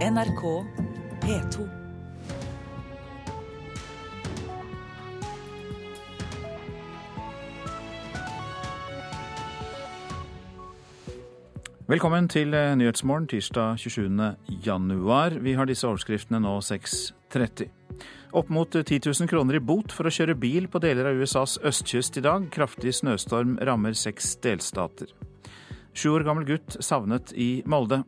NRK P2. Velkommen til eh, Nyhetsmorgen tirsdag 27. januar. Vi har disse overskriftene nå 6.30. Opp mot 10 000 kroner i bot for å kjøre bil på deler av USAs østkyst i dag. Kraftig snøstorm rammer seks delstater. Sju år gammel gutt savnet i Molde.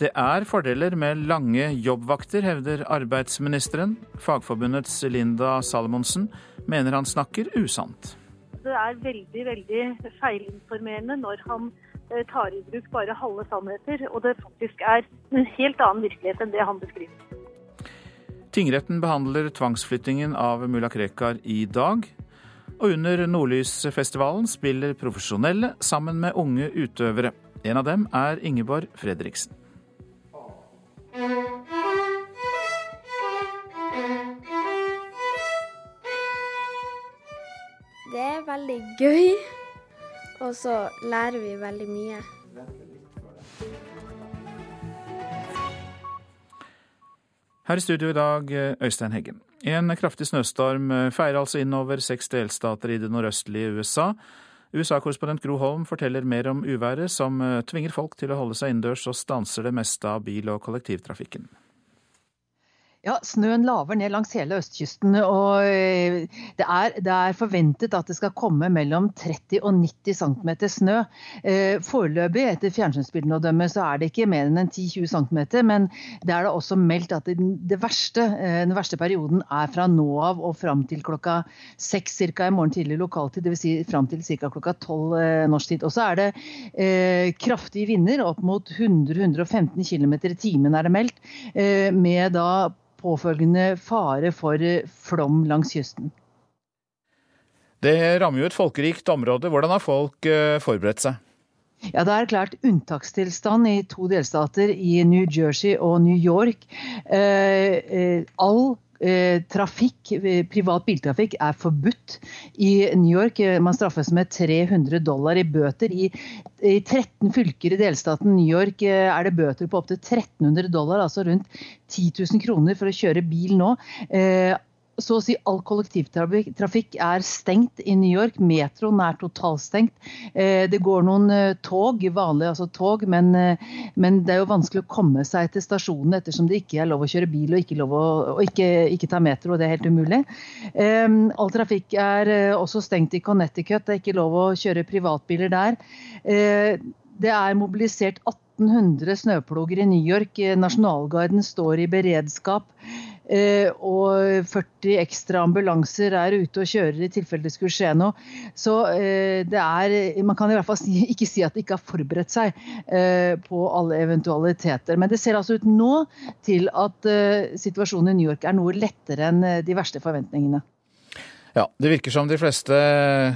Det er fordeler med lange jobbvakter, hevder arbeidsministeren. Fagforbundets Linda Salomonsen mener han snakker usant. Det er veldig, veldig feilinformerende når han eh, tar i bruk bare halve sannheter, og det faktisk er en helt annen virkelighet enn det han beskriver. Tingretten behandler tvangsflyttingen av mulla Krekar i dag. Og under Nordlysfestivalen spiller profesjonelle sammen med unge utøvere. En av dem er Ingeborg Fredriksen. Det er veldig gøy, og så lærer vi veldig mye. Her i studio i dag, Øystein Heggen. En kraftig snøstorm feier altså innover seks delstater i det nordøstlige USA. USA-korrespondent Gro Holm forteller mer om uværet, som tvinger folk til å holde seg innendørs og stanser det meste av bil- og kollektivtrafikken. Ja, Snøen laver ned langs hele østkysten. og det er, det er, forventet at det skal komme mellom 30 og 90 cm snø. Foreløpig, etter fjernsynsbildene å dømme, så er det ikke mer enn 10-20 cm. Men det er da også meldt at det, verste, den verste perioden er fra nå av og fram til klokka seks cirka, i morgen tidlig lokaltid. Dvs. Si fram til ca. klokka tolv norsk tid. Og så er det eh, kraftige vinder, opp mot 100-115 km i timen er det meldt. Eh, med da påfølgende fare for flom langs kysten. Det rammer jo et folkerikt område. Hvordan har folk forberedt seg? Ja, Det er erklært unntakstilstand i to delstater, i New Jersey og New York. Eh, eh, all trafikk, privat biltrafikk er forbudt i New York. Man straffes med 300 dollar i bøter. I, i 13 fylker i delstaten New York er det bøter på opptil 1300 dollar, altså rundt 10 000 kroner for å kjøre bil nå. Så å si all kollektivtrafikk er stengt i New York. Metroen er totalstengt. Det går noen tog, vanlige altså tog, men, men, det er jo vanskelig å komme seg til stasjonene ettersom det ikke er lov å kjøre bil og ikke, å, og ikke, ikke ta metro. Det er helt umulig. All trafikk er også stengt i Connecticut. Det er ikke lov å kjøre privatbiler der. Det er mobilisert 1800 snøploger i New York. Nasjonalgarden står i beredskap. Og 40 ekstra ambulanser er ute og kjører i tilfelle det skulle skje noe. Så det er Man kan i hvert fall si, ikke si at de ikke har forberedt seg på alle eventualiteter. Men det ser altså ut nå til at situasjonen i New York er noe lettere enn de verste forventningene. Ja, Det virker som de fleste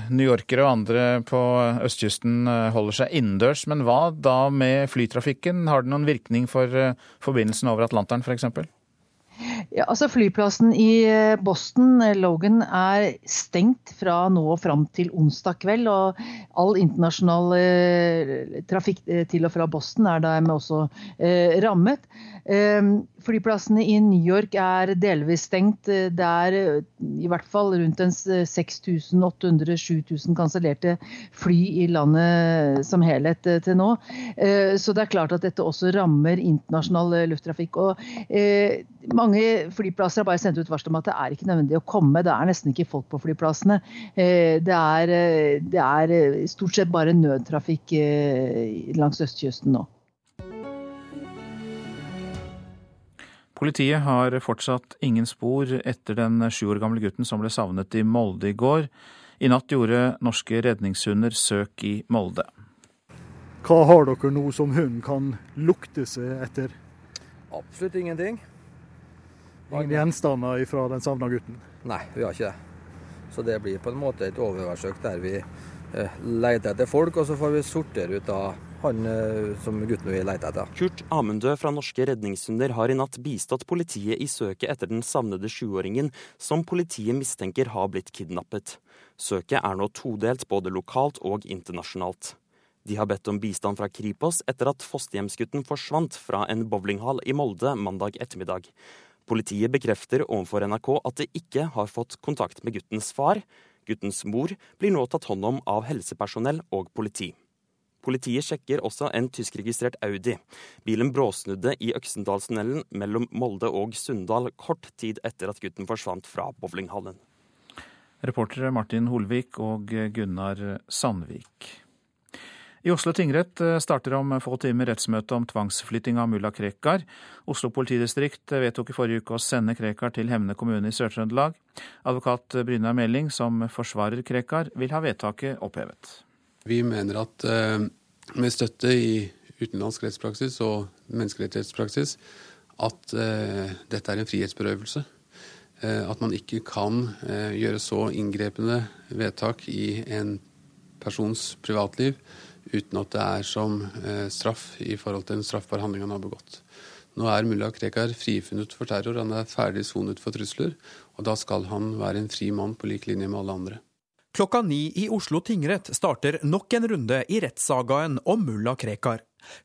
newyorkere og andre på østkysten holder seg innendørs. Men hva da med flytrafikken? Har det noen virkning for forbindelsen over Atlanteren f.eks.? Ja, altså Flyplassen i Boston, Logan, er stengt fra nå og fram til onsdag kveld. og All internasjonal eh, trafikk til og fra Boston er dermed også eh, rammet. Eh, flyplassene i New York er delvis stengt. Det er i hvert fall rundt 6800-7000 kansellerte fly i landet som helhet til nå. Så det er klart at dette også rammer internasjonal lufttrafikk. og mange flyplasser har bare sendt ut varsel om at det er ikke nødvendig å komme. Det er nesten ikke folk på flyplassene. Det er, det er stort sett bare nødtrafikk langs østkysten nå. Politiet har fortsatt ingen spor etter den sju år gamle gutten som ble savnet i Molde i går. I natt gjorde norske redningshunder søk i Molde. Hva har dere nå som hunden kan lukte seg etter? Absolutt ingenting. Ingen gjenstander fra den savna gutten? Nei, vi har ikke det. Så det blir på en måte et overværsøk der vi eh, leter etter folk, og så får vi sortere ut av han eh, som gutten vi leter etter. Kurt Amundø fra Norske redningshunder har i natt bistått politiet i søket etter den savnede sjuåringen, som politiet mistenker har blitt kidnappet. Søket er nå todelt både lokalt og internasjonalt. De har bedt om bistand fra Kripos etter at fosterhjemsgutten forsvant fra en bowlinghall i Molde mandag ettermiddag. Politiet bekrefter overfor NRK at de ikke har fått kontakt med guttens far. Guttens mor blir nå tatt hånd om av helsepersonell og politi. Politiet sjekker også en tyskregistrert Audi. Bilen bråsnudde i Øksendalstunnelen mellom Molde og Sunndal kort tid etter at gutten forsvant fra bowlinghallen. Reportere Martin Holvik og Gunnar Sandvik. I Oslo tingrett starter om få timer rettsmøte om tvangsflytting av mulla Krekar. Oslo politidistrikt vedtok i forrige uke å sende Krekar til Hemne kommune i Sør-Trøndelag. Advokat Brynjar Meling, som forsvarer Krekar, vil ha vedtaket opphevet. Vi mener at eh, med støtte i utenlandsk rettspraksis og menneskerettighetspraksis at eh, dette er en frihetsberøvelse. Eh, at man ikke kan gjøre så inngrepende vedtak i en persons privatliv uten at det er som straff i forhold til en straffbar handling han har begått. Nå er mulla Krekar frifunnet for terror, han er ferdig sonet for trusler, og da skal han være en fri mann på lik linje med alle andre. Klokka ni i Oslo tingrett starter nok en runde i rettssagaen om mulla Krekar.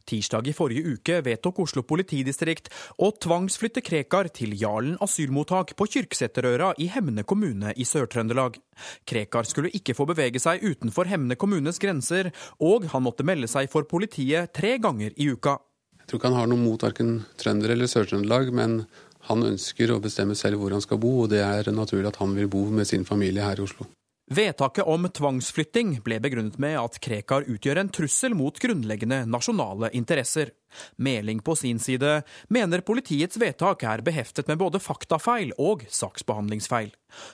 Tirsdag i forrige uke vedtok Oslo politidistrikt å tvangsflytte Krekar til Jarlen asylmottak på Kyrksæterøra i Hemne kommune i Sør-Trøndelag. Krekar skulle ikke få bevege seg utenfor Hemne kommunes grenser, og han måtte melde seg for politiet tre ganger i uka. Jeg tror ikke han har noe mot verken trønder eller Sør-Trøndelag, men han ønsker å bestemme selv hvor han skal bo, og det er naturlig at han vil bo med sin familie her i Oslo. Vedtaket om tvangsflytting ble begrunnet med at Krekar utgjør en trussel mot grunnleggende nasjonale interesser. Meling på sin side mener politiets vedtak er beheftet med både faktafeil og saksbehandlingsfeil.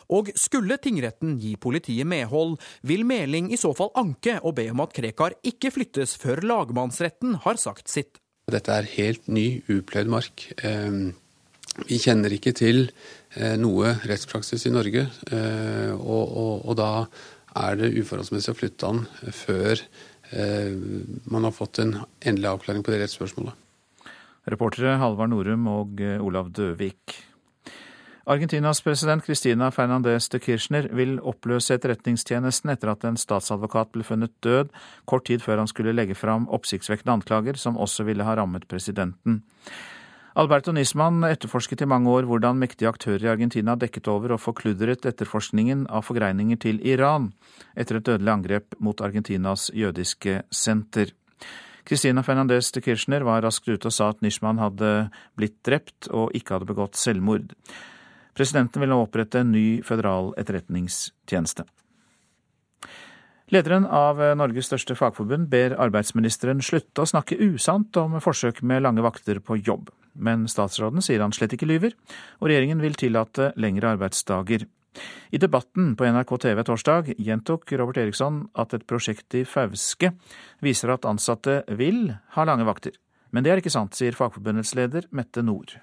Og skulle tingretten gi politiet medhold, vil Meling i så fall anke og be om at Krekar ikke flyttes før lagmannsretten har sagt sitt. Dette er helt ny, upløyd mark. Ehm, vi kjenner ikke til Eh, noe rettspraksis i Norge. Eh, og, og, og da er det uforholdsmessig å flytte han før eh, man har fått en endelig avklaring på det rettsspørsmålet. Reportere Halvard Norum og Olav Døvik. Argentinas president Cristina Fernandez de Kirchner vil oppløse etterretningstjenesten etter at en statsadvokat ble funnet død kort tid før han skulle legge fram oppsiktsvekkende anklager som også ville ha rammet presidenten. Alberto Nisman etterforsket i mange år hvordan mektige aktører i Argentina dekket over og forkludret etterforskningen av forgreininger til Iran etter et dødelig angrep mot Argentinas jødiske senter. Christina Fernandez de Kirchner var raskt ute og sa at Nishman hadde blitt drept og ikke hadde begått selvmord. Presidenten vil nå opprette en ny føderal etterretningstjeneste. Lederen av Norges største fagforbund ber arbeidsministeren slutte å snakke usant om forsøk med lange vakter på jobb. Men statsråden sier han slett ikke lyver, og regjeringen vil tillate lengre arbeidsdager. I debatten på NRK TV torsdag gjentok Robert Eriksson at et prosjekt i Fauske viser at ansatte vil ha lange vakter. Men det er ikke sant, sier Fagforbundets leder Mette Nord.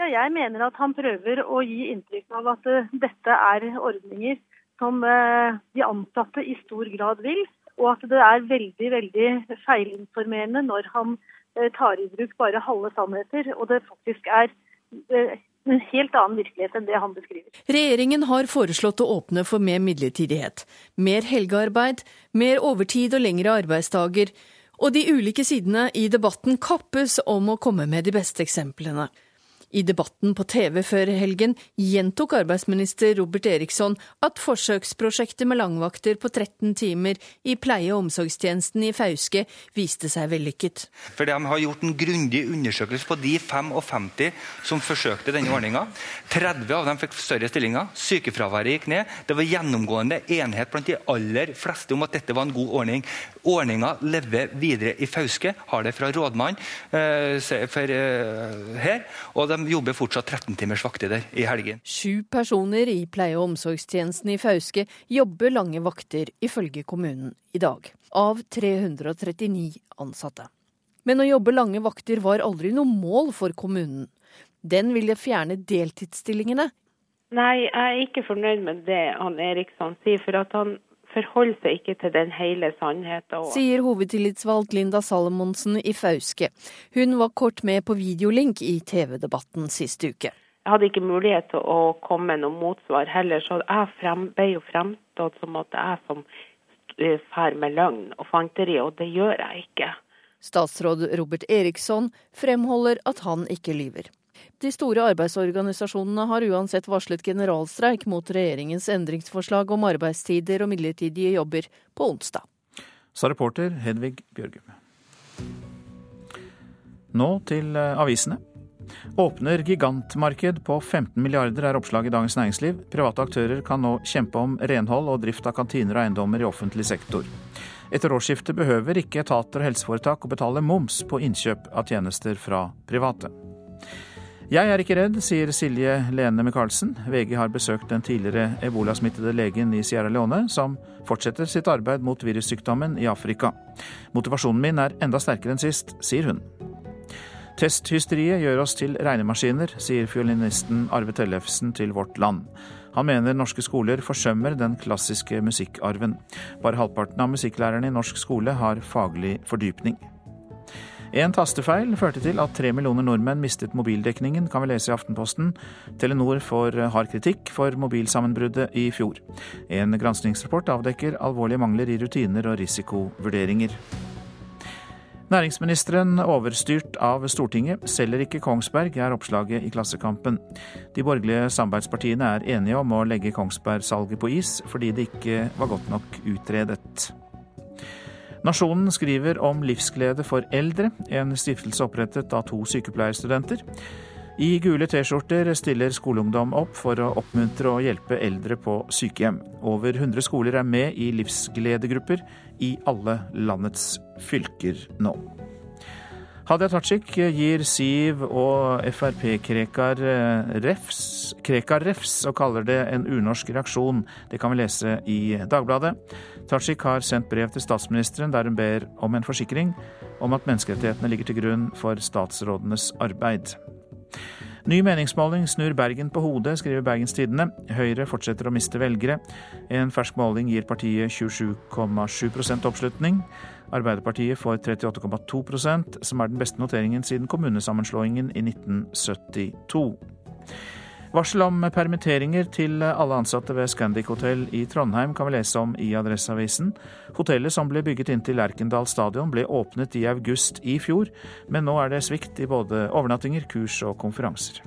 Ja, jeg mener at han prøver å gi inntrykk av at uh, dette er ordninger som uh, de ansatte i stor grad vil, og at det er veldig, veldig feilinformerende når han Eh, tar i bruk bare halve sannheter, og det faktisk er eh, en helt annen virkelighet enn det han beskriver. Regjeringen har foreslått å åpne for mer midlertidighet, mer helgearbeid, mer overtid og lengre arbeidsdager, og de ulike sidene i debatten kappes om å komme med de beste eksemplene. I debatten på TV før helgen gjentok arbeidsminister Robert Eriksson at forsøksprosjektet med langvakter på 13 timer i pleie- og omsorgstjenesten i Fauske viste seg vellykket. For De har gjort en grundig undersøkelse på de 55 som forsøkte denne ordninga. 30 av dem fikk større stillinger. Sykefraværet gikk ned. Det var gjennomgående enhet blant de aller fleste om at dette var en god ordning. Ordninga lever videre i Fauske, har det fra rådmann eh, eh, her. og de de jobber fortsatt 13 timers vakter der i helgen. Sju personer i pleie- og omsorgstjenesten i Fauske jobber lange vakter, ifølge kommunen i dag. Av 339 ansatte. Men å jobbe lange vakter var aldri noe mål for kommunen. Den ville fjerne deltidsstillingene. Nei, jeg er ikke fornøyd med det han Eriksson sier. For at han forholder seg ikke til den hele sannheten. Sier hovedtillitsvalgt Linda Salomonsen i Fauske. Hun var kort med på videolink i TV-debatten sist uke. Jeg hadde ikke mulighet til å komme med noe motsvar heller, så jeg frem, ble jo fremstått som at jeg som eh, med løgn og fanteri, og det gjør jeg ikke. Statsråd Robert Eriksson fremholder at han ikke lyver. De store arbeidsorganisasjonene har uansett varslet generalstreik mot regjeringens endringsforslag om arbeidstider og midlertidige jobber på onsdag. Sa reporter Hedvig Bjørgum. Nå til eh, avisene. Åpner gigantmarked på 15 milliarder, er oppslaget i Dagens Næringsliv. Private aktører kan nå kjempe om renhold og drift av kantiner og eiendommer i offentlig sektor. Etter årsskiftet behøver ikke etater og helseforetak å betale moms på innkjøp av tjenester fra private. Jeg er ikke redd, sier Silje Lene Michaelsen. VG har besøkt den tidligere ebolasmittede legen i Sierra Leone, som fortsetter sitt arbeid mot virussykdommen i Afrika. Motivasjonen min er enda sterkere enn sist, sier hun. Testhysteriet gjør oss til regnemaskiner, sier fiolinisten Arve Tellefsen til Vårt Land. Han mener norske skoler forsømmer den klassiske musikkarven. Bare halvparten av musikklærerne i norsk skole har faglig fordypning. En tastefeil førte til at tre millioner nordmenn mistet mobildekningen, kan vi lese i Aftenposten. Telenor får hard kritikk for mobilsammenbruddet i fjor. En granskingsrapport avdekker alvorlige mangler i rutiner og risikovurderinger. Næringsministeren, overstyrt av Stortinget, selger ikke Kongsberg, er oppslaget i Klassekampen. De borgerlige samarbeidspartiene er enige om å legge Kongsberg-salget på is, fordi det ikke var godt nok utredet. Nasjonen skriver om Livsglede for eldre, en stiftelse opprettet av to sykepleierstudenter. I gule T-skjorter stiller skoleungdom opp for å oppmuntre og hjelpe eldre på sykehjem. Over 100 skoler er med i livsgledegrupper i alle landets fylker nå. Hadia Tajik gir Siv og Frp-Krekar eh, refs, Krekar refs og kaller det en unorsk reaksjon. Det kan vi lese i Dagbladet. Tajik har sendt brev til statsministeren der hun ber om en forsikring om at menneskerettighetene ligger til grunn for statsrådenes arbeid. Ny meningsmåling snur Bergen på hodet, skriver Bergens Tidende. Høyre fortsetter å miste velgere. En fersk måling gir partiet 27,7% oppslutning. Arbeiderpartiet får 38,2% som er den beste noteringen siden kommunesammenslåingen i 1972. Varsel om permitteringer til alle ansatte ved Scandic hotell i Trondheim kan vi lese om i Adresseavisen. Hotellet som ble bygget inntil Lerkendal stadion ble åpnet i august i fjor, men nå er det svikt i både overnattinger, kurs og konferanser.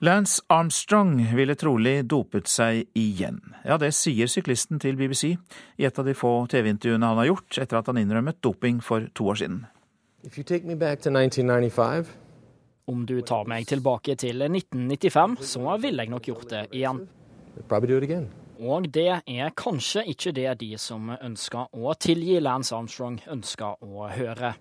Lance Armstrong ville trolig dopet seg igjen. Ja, det sier syklisten til BBC i et av de få TV-intervjuene han har gjort etter at han innrømmet doping for to år siden. Om du tar meg tilbake til 1995, så ville jeg nok gjort det igjen. Og det er kanskje ikke det de som ønsker å tilgi Lance Armstrong, ønsker å høre.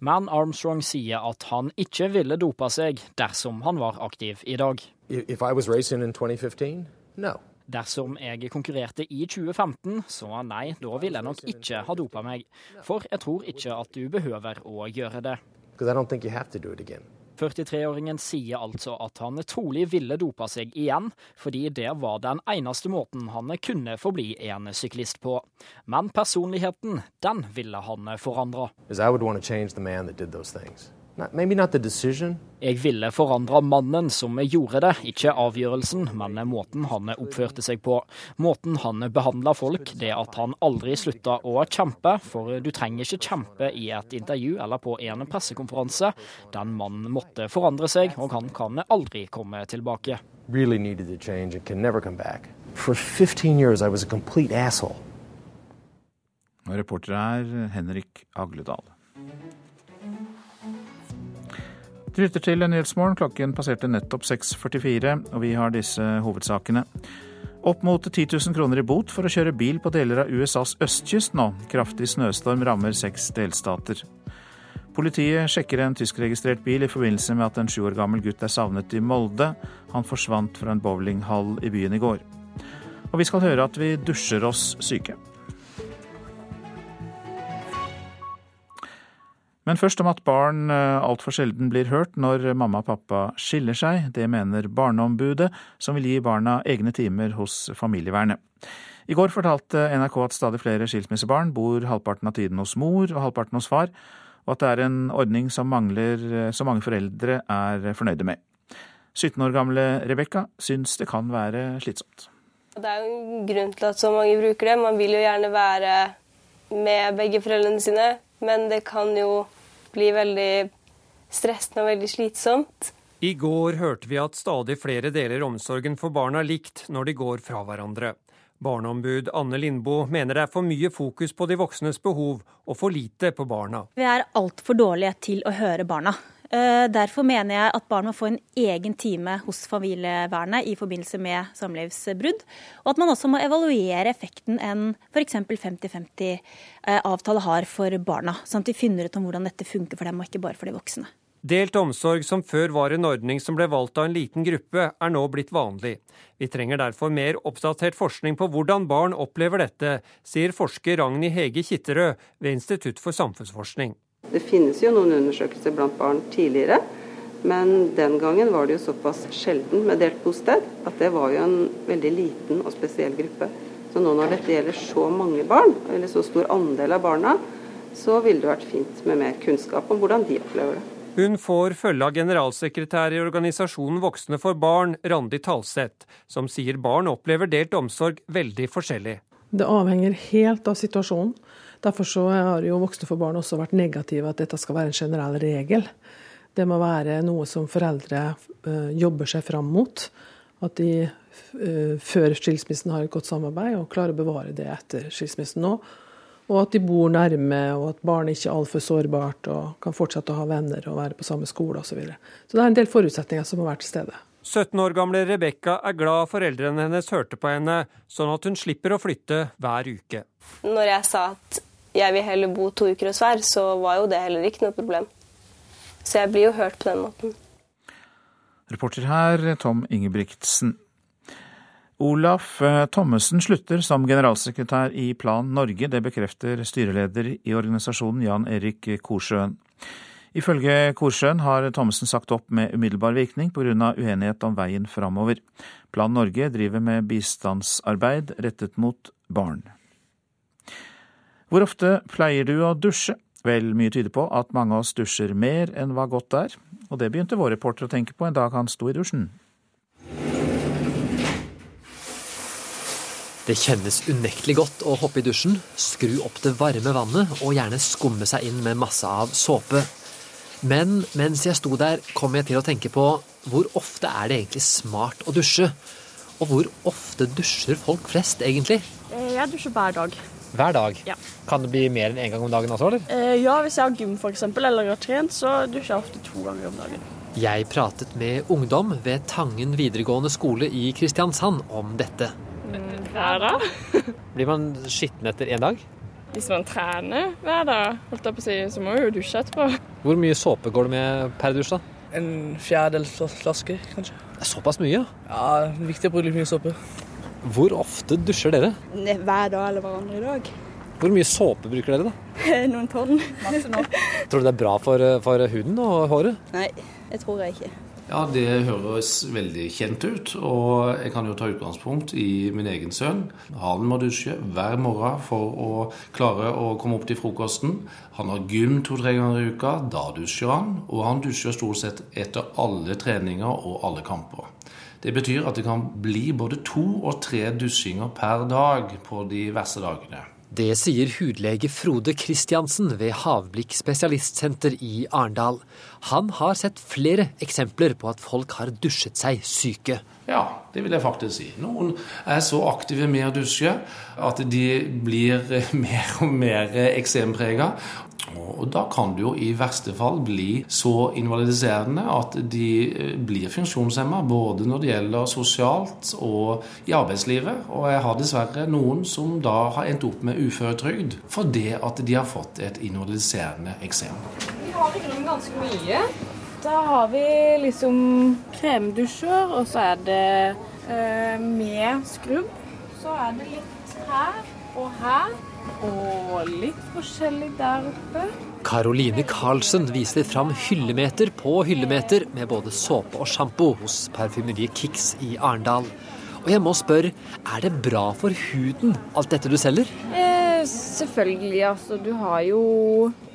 Men Armstrong sier at han ikke ville dopa seg dersom han var aktiv i dag. If I was racing in 2015? No. Dersom jeg konkurrerte i 2015, så nei, da ville jeg nok ikke ha dopa meg. For jeg tror ikke at du behøver å gjøre det. 43-åringen sier altså at han trolig ville dopa seg igjen, fordi det var den eneste måten han kunne forbli en syklist på. Men personligheten, den ville han forandre. Jeg ville forandre mannen som gjorde det, ikke avgjørelsen, men måten han oppførte seg på. Måten han behandla folk, det at han aldri slutta å kjempe, for du trenger ikke kjempe i et intervju eller på en pressekonferanse. Den mannen måtte forandre seg, og han kan aldri komme tilbake. Really needed to change and can never come back. For 15 years I was a complete asshole. Reporter er Henrik Agledal. Du lytter til Nyhetsmorgen. Klokken passerte nettopp 6.44, og vi har disse hovedsakene. Opp mot 10 000 kroner i bot for å kjøre bil på deler av USAs østkyst nå. Kraftig snøstorm rammer seks delstater. Politiet sjekker en tyskregistrert bil i forbindelse med at en sju år gammel gutt er savnet i Molde. Han forsvant fra en bowlinghall i byen i går. Og vi skal høre at vi dusjer oss syke. Men først om at barn eh, altfor sjelden blir hørt når mamma og pappa skiller seg. Det mener Barneombudet, som vil gi barna egne timer hos familievernet. I går fortalte NRK at stadig flere skilsmissebarn bor halvparten av tiden hos mor og halvparten hos far, og at det er en ordning som, mangler, som mange foreldre er fornøyde med. 17 år gamle Rebekka syns det kan være slitsomt. Det er jo en grunn til at så mange bruker det. Man vil jo gjerne være med begge foreldrene sine, men det kan jo bli veldig stressende og veldig slitsomt. I går hørte vi at stadig flere deler omsorgen for barna likt når de går fra hverandre. Barneombud Anne Lindboe mener det er for mye fokus på de voksnes behov og for lite på barna. Vi er altfor dårlige til å høre barna. Eh, derfor mener jeg at barn må få en egen time hos familievernet i forbindelse med samlivsbrudd. Og at man også må evaluere effekten en f.eks. 50-50-avtale har for barna. Sånn at de finner ut om hvordan dette funker for dem, og ikke bare for de voksne. Delt omsorg, som før var en ordning som ble valgt av en liten gruppe, er nå blitt vanlig. Vi trenger derfor mer oppdatert forskning på hvordan barn opplever dette, sier forsker Ragnhild Hege Kitterød ved Institutt for samfunnsforskning. Det finnes jo noen undersøkelser blant barn tidligere, men den gangen var det jo såpass sjelden med delt bosted at det var jo en veldig liten og spesiell gruppe. Så nå når dette gjelder så mange barn, eller så stor andel av barna, så ville det vært fint med mer kunnskap om hvordan de opplever det. Hun får følge av generalsekretær i organisasjonen Voksne for barn, Randi Talseth, som sier barn opplever delt omsorg veldig forskjellig. Det avhenger helt av situasjonen. Derfor så har jo Voksne for barn også vært negative at dette skal være en generell regel. Det må være noe som foreldre uh, jobber seg fram mot. At de uh, før skilsmissen har et godt samarbeid og klarer å bevare det etter skilsmissen nå. Og at de bor nærme, og at barnet ikke er altfor sårbart og kan fortsette å ha venner og være på samme skole osv. Så, videre. så det er en del forutsetninger som må være til stede. 17 år gamle Rebekka er glad foreldrene hennes hørte på henne, sånn at hun slipper å flytte hver uke. Når jeg sa at jeg vil heller bo to uker hos hver, så var jo det heller ikke noe problem. Så jeg blir jo hørt på den måten. Reporter her, Tom Ingebrigtsen. Olaf eh, Thommessen slutter som generalsekretær i Plan Norge. Det bekrefter styreleder i organisasjonen Jan Erik Korsjøen. Ifølge Korsjøen har Thommessen sagt opp med umiddelbar virkning pga. uenighet om veien framover. Plan Norge driver med bistandsarbeid rettet mot barn. Hvor ofte pleier du å dusje? Vel, mye tyder på at mange av oss dusjer mer enn hva godt er. Og det begynte vår reporter å tenke på en dag han sto i dusjen. Det kjennes unektelig godt å hoppe i dusjen, skru opp det varme vannet og gjerne skumme seg inn med masse av såpe. Men mens jeg sto der, kom jeg til å tenke på hvor ofte er det egentlig smart å dusje? Og hvor ofte dusjer folk flest, egentlig? Eh, jeg dusjer hver dag. Hver dag? Ja. Kan det bli mer enn én en gang om dagen også, eller? Eh, ja, hvis jeg har gym for eksempel, eller har trent, så dusjer jeg ofte to ganger om dagen. Jeg pratet med ungdom ved Tangen videregående skole i Kristiansand om dette. Hver dag. Blir man skitten etter én dag? Hvis man trener hver dag, holdt jeg på å si, så må vi jo dusje etterpå. Hvor mye såpe går det med per dusj, da? En fjerdedels flaske, kanskje. Det er såpass mye? Ja, viktig å bruke litt mye såpe. Hvor ofte dusjer dere? Hver dag eller hver andre dag. Hvor mye såpe bruker dere, da? Noen tonn. Masse nå. Tror du det er bra for, for huden og håret? Nei, det tror jeg ikke. Ja, det høres veldig kjent ut, og jeg kan jo ta utgangspunkt i min egen sønn. Han må dusje hver morgen for å klare å komme opp til frokosten. Han har gym to-tre ganger i uka, da dusjer han. Og han dusjer stort sett etter alle treninger og alle kamper. Det betyr at det kan bli både to og tre dusjinger per dag på de verste dagene. Det sier hudlege Frode Kristiansen ved Havblikk spesialistsenter i Arendal. Han har sett flere eksempler på at folk har dusjet seg syke. Ja, det vil jeg faktisk si. Noen er så aktive med å dusje at de blir mer og mer eksemprega. Og da kan det jo i verste fall bli så invalidiserende at de eh, blir funksjonshemma, både når det gjelder sosialt og i arbeidslivet. Og jeg har dessverre noen som da har endt opp med uføretrygd fordi at de har fått et invalidiserende eksem. Vi har i grunnen ganske mye. Da har vi liksom kremdusjer, og så er det eh, med skrubb. Så er det litt her og her. Og litt forskjellig der oppe. Karoline Karlsen viser fram hyllemeter på hyllemeter med både såpe og sjampo hos parfymeriet Kix i Arendal. Og jeg må spørre, er det bra for huden, alt dette du selger? Eh, selvfølgelig. Altså, du har jo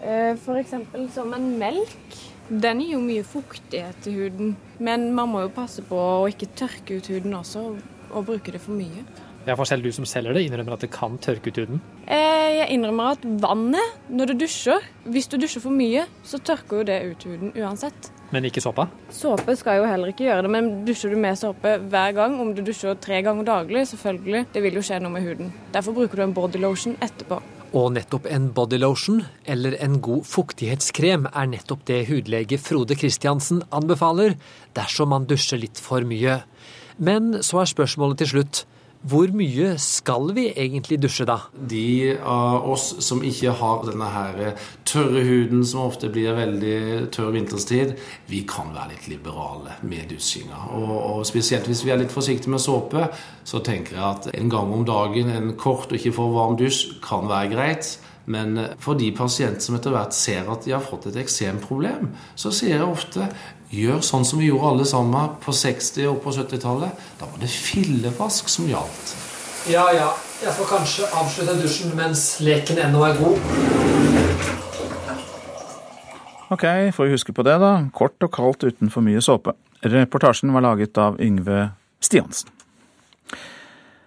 eh, f.eks. som en melk. Den gir jo mye fuktighet til huden, men man må jo passe på å ikke tørke ut huden også, og bruke det for mye. Ja, for selv du som selger det, innrømmer at det kan tørke ut huden? Eh, jeg innrømmer at vannet, når du dusjer Hvis du dusjer for mye, så tørker jo det ut huden uansett. Men ikke såpa? Såpe skal jo heller ikke gjøre det, men dusjer du med såpe hver gang, om du dusjer tre ganger daglig, selvfølgelig, det vil jo skje noe med huden. Derfor bruker du en bodylotion etterpå. Og nettopp en bodylotion, eller en god fuktighetskrem, er nettopp det hudlege Frode Christiansen anbefaler dersom man dusjer litt for mye. Men så er spørsmålet til slutt hvor mye skal vi egentlig dusje, da? De av oss som ikke har denne her tørre huden som ofte blir veldig tørr vinterstid, vi kan være litt liberale med dusjinga. Og, og, spesielt hvis vi er litt forsiktige med såpe, så tenker jeg at en gang om dagen en kort og ikke for varm dusj kan være greit. Men for de pasienter som etter hvert ser at de har fått et eksemproblem, så sier jeg ofte gjør sånn som vi gjorde alle sammen på 60- og på 70-tallet. Da var det fillevask som gjaldt. Ja ja, jeg får kanskje avslutte dusjen mens leken ennå er god. Ok, får vi huske på det, da. Kort og kaldt uten for mye såpe. Reportasjen var laget av Yngve Stiansen.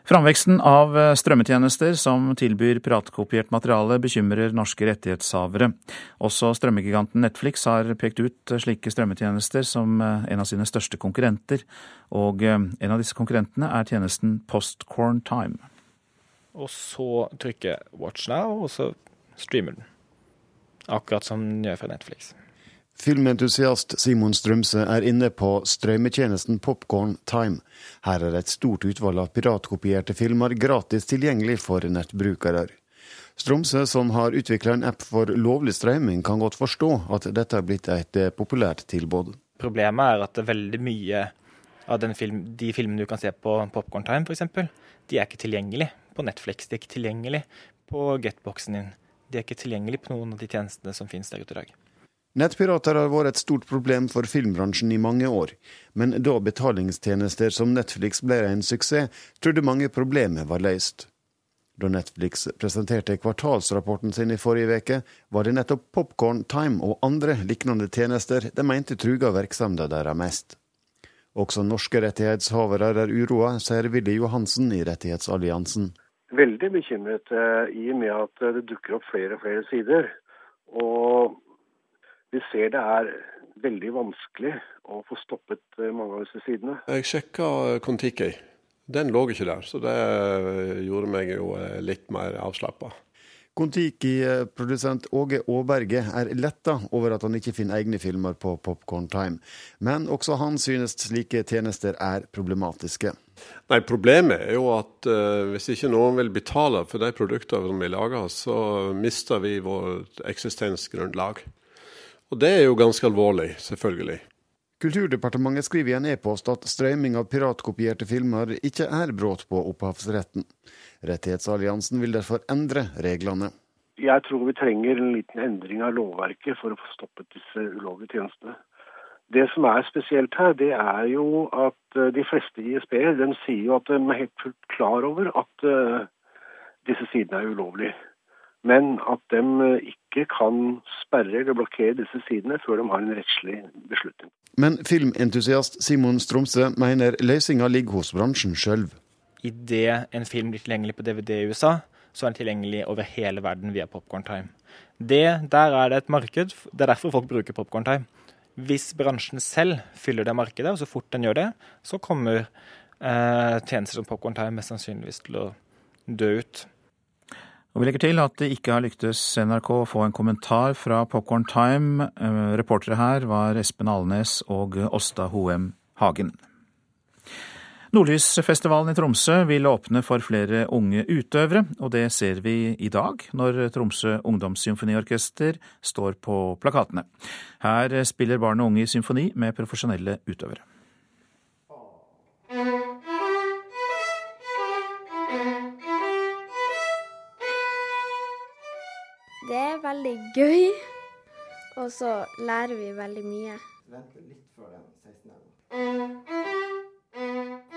Framveksten av eh, strømmetjenester som tilbyr piratkopiert materiale, bekymrer norske rettighetshavere. Også strømmegiganten Netflix har pekt ut eh, slike strømmetjenester som eh, en av sine største konkurrenter. Og en av disse konkurrentene er tjenesten Postcorn Time. Og så trykker Watch Now, og så streamer den. Akkurat som den gjør fra Netflix. Filmentusiast Simon Strømse er inne på strømmetjenesten Popcorn Time. Her er et stort utvalg av piratkopierte filmer gratis tilgjengelig for nettbrukere. Strømse, som har utvikla en app for lovlig strømming, kan godt forstå at dette har blitt et eh, populært tilbud. Problemet er at veldig mye av film, de filmene du kan se på Popcorn Time f.eks., de er ikke tilgjengelig på Netflix. De er ikke tilgjengelig på Getboxen din. De er ikke tilgjengelig på noen av de tjenestene som finnes der ute i dag. Nettpirater har vært et stort problem for filmbransjen i mange år, men da betalingstjenester som Netflix ble en suksess, trodde mange problemet var løst. Da Netflix presenterte kvartalsrapporten sin i forrige uke, var det nettopp Popcorn Time og andre lignende tjenester de mente truga virksomheten deres mest. Også norske rettighetshavere er uroa, sier Willy Johansen i Rettighetsalliansen. Veldig bekymret eh, i og med at det dukker opp flere og flere sider. Og vi ser det er veldig vanskelig å få stoppet eh, mange av disse sidene. Jeg sjekka Kon-Tiki. Den lå ikke der, så det eh, gjorde meg jo eh, litt mer avslappa. Kon-Tiki-produsent Åge Aaberge er letta over at han ikke finner egne filmer på Popcorn Time, men også han synes slike tjenester er problematiske. Nei, Problemet er jo at uh, hvis ikke noen vil betale for de produktene som vi lager, så mister vi vårt eksistensgrunnlag. Og det er jo ganske alvorlig, selvfølgelig. Kulturdepartementet skriver i en e-post at strømming av piratkopierte filmer ikke er brudd på opphavsretten. Rettighetsalliansen vil derfor endre reglene. Jeg tror vi trenger en liten endring av lovverket for å få stoppet disse ulovlige tjenestene. Det som er spesielt her, det er jo at eh, de fleste ISB-er sier jo at de er helt fullt klar over at uh, disse sidene er ulovlige men at de eh, ikke kan sperre eller blokkere disse sidene før de har en rettslig beslutning. Men filmentusiast Simon Stromsø mener løsninga ligger hos bransjen sjøl. Idet en film blir tilgjengelig på DVD i USA, så er den tilgjengelig over hele verden via Popcorn Time. Det, der er det et marked. Det er derfor folk bruker Popcorn Time. Hvis bransjen selv fyller det markedet, og så fort den gjør det, så kommer eh, tjenester som Popcorn Time mest sannsynligvis til å dø ut. Og Vi legger til at det ikke har lyktes NRK å få en kommentar fra Popcorn Time. Eh, reportere her var Espen Alnes og Åsta Hoem Hagen. Nordlysfestivalen i Tromsø vil åpne for flere unge utøvere, og det ser vi i dag når Tromsø Ungdomssymfoniorkester står på plakatene. Her spiller barn og unge i symfoni med profesjonelle utøvere. Veldig gøy, og så lærer vi veldig mye. Vent litt før den 16.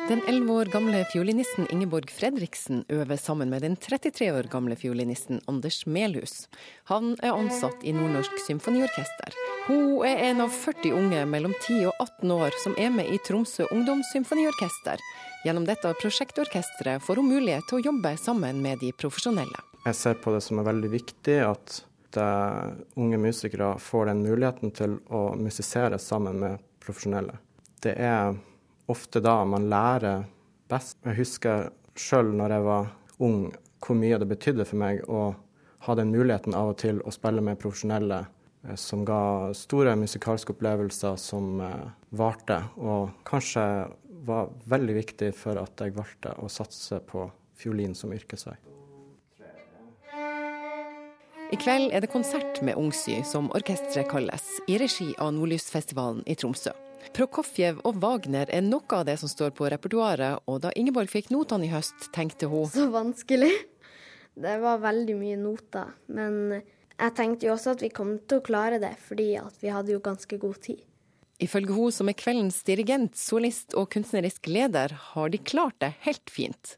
Den 11 år gamle fiolinisten Ingeborg Fredriksen øver sammen med den 33 år gamle fiolinisten Anders Melhus. Han er ansatt i Nordnorsk Symfoniorkester. Hun er en av 40 unge mellom 10 og 18 år som er med i Tromsø Ungdomssymfoniorkester. Gjennom dette prosjektorkesteret får hun mulighet til å jobbe sammen med de profesjonelle. Jeg ser på det som er veldig viktig at unge musikere får den muligheten til å musisere sammen med profesjonelle. Det er ofte da man lærer best. Jeg husker sjøl når jeg var ung hvor mye det betydde for meg å ha den muligheten av og til å spille med profesjonelle eh, som ga store musikalske opplevelser som eh, varte, og kanskje var veldig viktig for at jeg valgte å satse på fiolin som yrkesvei. I kveld er det konsert med Ungsy, som orkesteret kalles, i regi av Nordlysfestivalen i Tromsø. Prokofjev og Wagner er noe av det som står på repertoaret, og da Ingeborg fikk notene i høst, tenkte hun Så vanskelig. Det var veldig mye noter. Men jeg tenkte jo også at vi kom til å klare det, fordi vi hadde jo ganske god tid. Ifølge hun som er kveldens dirigent, solist og kunstnerisk leder, har de klart det helt fint.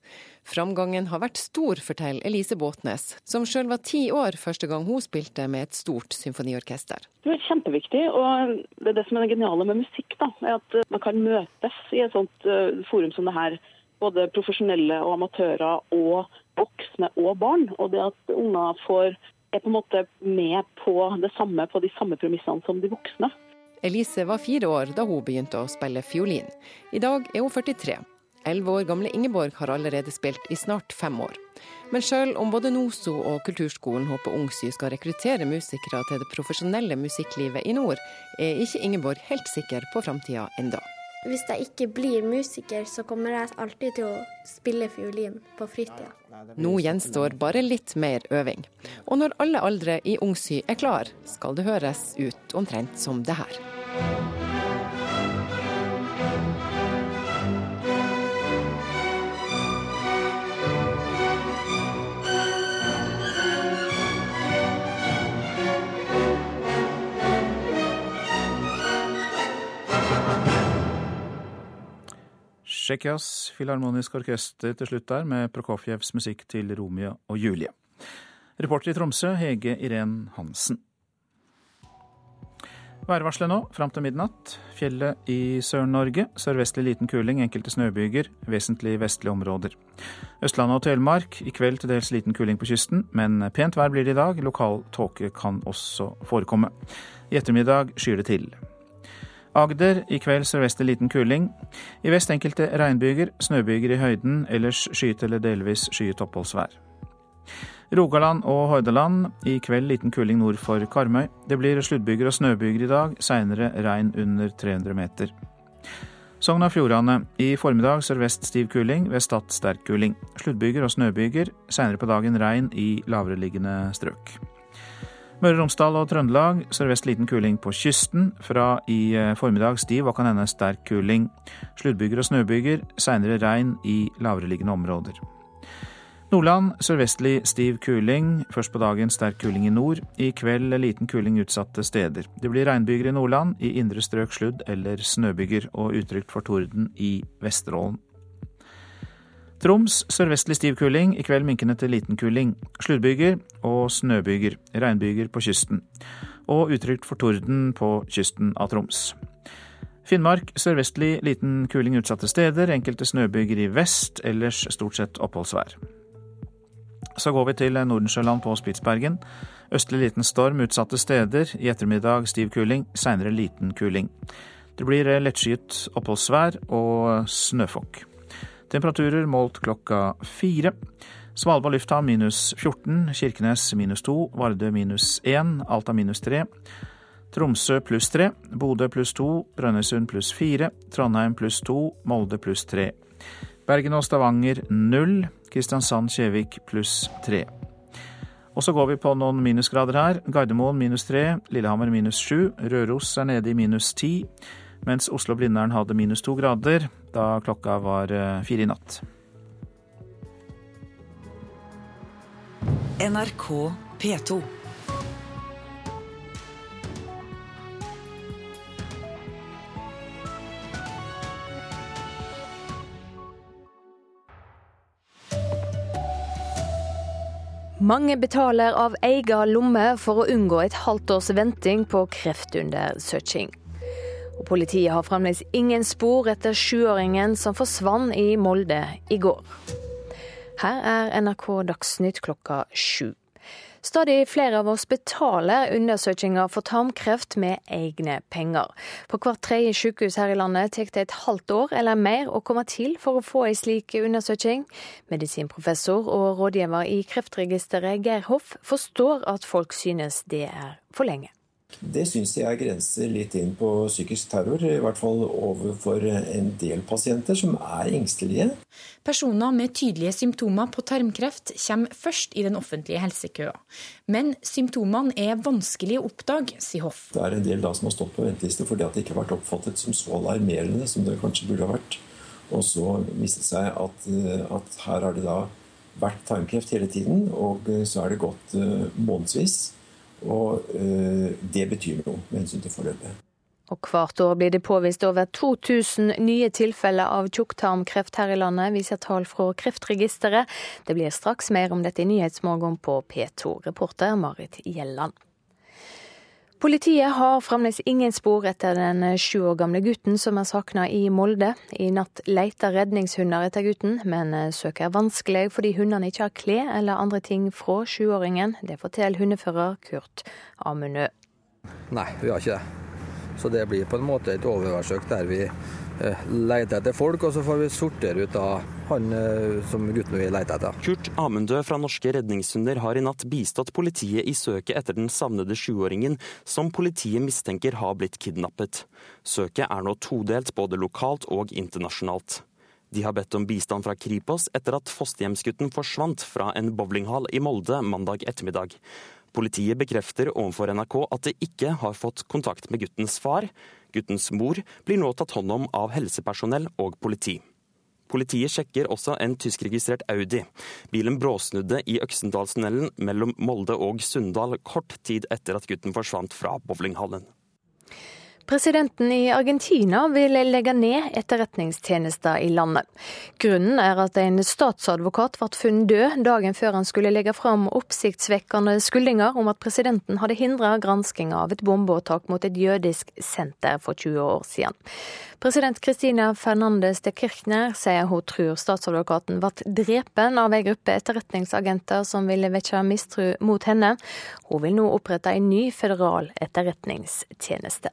Framgangen har vært stor, forteller Elise Båtnes, som sjøl var ti år første gang hun spilte med et stort symfoniorkester. Det er kjempeviktig, og det er det som er det geniale med musikk. da, er At man kan møtes i et sånt uh, forum som det her. Både profesjonelle og amatører og voksne og barn. Og det at unger får, er på en måte med på det samme, på de samme premissene som de voksne. Elise var fire år da hun begynte å spille fiolin. I dag er hun 43. Elleve år gamle Ingeborg har allerede spilt i snart fem år. Men sjøl om både NOSO og Kulturskolen håper Ungsy skal rekruttere musikere til det profesjonelle musikklivet i nord, er ikke Ingeborg helt sikker på framtida enda. Hvis jeg ikke blir musiker, så kommer jeg alltid til å spille fiolin på fritida. Nå gjenstår bare litt mer øving. Og når alle aldre i Ungsy er klar, skal det høres ut omtrent som det her. Tsjekkias filharmoniske orkester til slutt der, med Prokofjevs musikk til Romeo og Julie. Reporter i Tromsø, Hege Irén Hansen. Værvarselet nå fram til midnatt. Fjellet i Sør-Norge. Sørvestlig liten kuling, enkelte snøbyger. Vesentlig vestlige områder. Østlandet og Telemark. I kveld til dels liten kuling på kysten, men pent vær blir det i dag. Lokal tåke kan også forekomme. I ettermiddag skyr det til. Agder i kveld sørvestlig liten kuling. I vest enkelte regnbyger, snøbyger i høyden, ellers skyet eller delvis skyet oppholdsvær. Rogaland og Hordaland i kveld liten kuling nord for Karmøy. Det blir sluddbyger og snøbyger i dag, seinere regn under 300 meter. Sogn og Fjordane i formiddag sørvest stiv kuling, ved Stad sterk kuling. Sluddbyger og snøbyger, seinere på dagen regn i lavereliggende strøk. Møre og Romsdal og Trøndelag sørvest liten kuling på kysten. Fra i eh, formiddag stiv og kan hende sterk kuling. Sluddbyger og snøbyger, seinere regn i lavereliggende områder. Nordland sørvestlig stiv kuling. Først på dagen sterk kuling i nord. I kveld liten kuling utsatte steder. Det blir regnbyger i Nordland, i indre strøk sludd- eller snøbyger, og utrygt for torden i Vesterålen. Troms sørvestlig stiv kuling, i kveld minkende til liten kuling. Sluddbyger og snøbyger. Regnbyger på kysten. Og utrygt for torden på kysten av Troms. Finnmark sørvestlig liten kuling utsatte steder, enkelte snøbyger i vest, ellers stort sett oppholdsvær. Så går vi til Nordensjøland på Spitsbergen. Østlig liten storm utsatte steder, i ettermiddag stiv kuling, seinere liten kuling. Det blir lettskyet oppholdsvær og snøfokk. Temperaturer målt klokka fire. Svalbard lufthavn minus 14, Kirkenes minus 2, Vardø minus 1, Alta minus 3. Tromsø pluss 3, Bodø pluss 2, Brønnøysund pluss 4, Trondheim pluss 2, Molde pluss 3. Bergen og Stavanger 0, Kristiansand-Kjevik pluss 3. Og så går vi på noen minusgrader her. Gardermoen minus 3, Lillehammer minus 7, Røros er nede i minus 10 mens Oslo-Blindern hadde minus to grader da klokka var eh, fire i natt. NRK P2. Mange betaler av egen lomme for å unngå et halvt års venting på kreftundersøking. Og politiet har fremdeles ingen spor etter sjuåringen som forsvant i Molde i går. Her er NRK Dagsnytt klokka sju. Stadig flere av oss betaler undersøkelser for tarmkreft med egne penger. På hvert tredje sykehus her i landet tar det et halvt år eller mer å komme til for å få en slik undersøking. Medisinprofessor og rådgiver i Kreftregisteret Geir Hoff forstår at folk synes det er for lenge. Det syns jeg grenser litt inn på psykisk terror, i hvert fall overfor en del pasienter som er engstelige. Personer med tydelige symptomer på tarmkreft kommer først i den offentlige helsekøa. Men symptomene er vanskelig å oppdage, sier Hoff. Det er en del da som har stått på venteliste fordi at det ikke har vært oppfattet som så alarmerende som det kanskje burde ha vært. Og så viste det seg at, at her har det da vært tarmkreft hele tiden, og så er det gått månedsvis. Og øh, det betyr noe med hensyn til forløpet. Og hvert år blir det påvist over 2000 nye tilfeller av tjukktarmkreft her i landet, viser tall fra Kreftregisteret. Det blir straks mer om dette i Nyhetsmorgen på P2. Reporter Marit Gjelland. Politiet har fremdeles ingen spor etter den sju år gamle gutten som er savna i Molde. I natt leter redningshunder etter gutten, men søket er vanskelig fordi hundene ikke har klær eller andre ting fra sjuåringen. Det forteller hundefører Kurt Amundø. Nei, vi har ikke det. Så det blir på en måte et overværsøk der vi leter etter folk, og så får vi sortere ut da han som gutten vi leter etter. Kurt Amundø fra Norske redningshunder har i natt bistått politiet i søket etter den savnede sjuåringen, som politiet mistenker har blitt kidnappet. Søket er nå todelt, både lokalt og internasjonalt. De har bedt om bistand fra Kripos etter at fosterhjemsgutten forsvant fra en bowlinghall i Molde mandag ettermiddag. Politiet bekrefter overfor NRK at de ikke har fått kontakt med guttens far. Guttens mor blir nå tatt hånd om av helsepersonell og politi. Politiet sjekker også en tyskregistrert Audi. Bilen bråsnudde i Øksendalstunnelen mellom Molde og Sunndal kort tid etter at gutten forsvant fra bowlinghallen. Presidenten i Argentina vil legge ned etterretningstjenester i landet. Grunnen er at en statsadvokat ble funnet død dagen før han skulle legge fram oppsiktsvekkende skyldninger om at presidenten hadde hindra gransking av et bombeåtak mot et jødisk senter for 20 år siden. President Christina Fernandez de Kirchner sier hun tror statsadvokaten ble drepen av en gruppe etterretningsagenter som ville vekke mistro mot henne. Hun vil nå opprette en ny føderal etterretningstjeneste.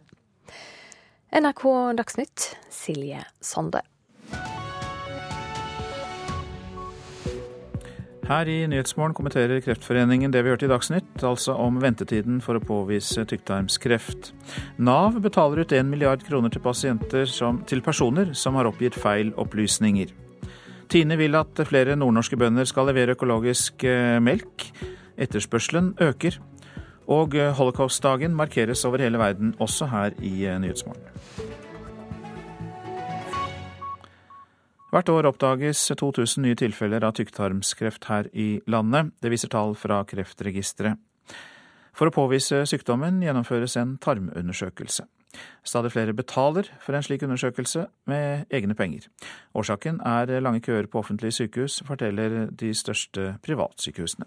NRK Dagsnytt, Silje Sande. Her i Nyhetsmorgen kommenterer Kreftforeningen det vi hørte i Dagsnytt, altså om ventetiden for å påvise tykktarmskreft. Nav betaler ut 1 milliard kroner til, som, til personer som har oppgitt feil opplysninger. Tine vil at flere nordnorske bønder skal levere økologisk melk. Etterspørselen øker. Og holocaustdagen markeres over hele verden, også her i Nyhetsmorgen. Hvert år oppdages 2000 nye tilfeller av tykktarmskreft her i landet. Det viser tall fra Kreftregisteret. For å påvise sykdommen gjennomføres en tarmundersøkelse. Stadig flere betaler for en slik undersøkelse med egne penger. Årsaken er lange køer på offentlige sykehus, forteller de største privatsykehusene.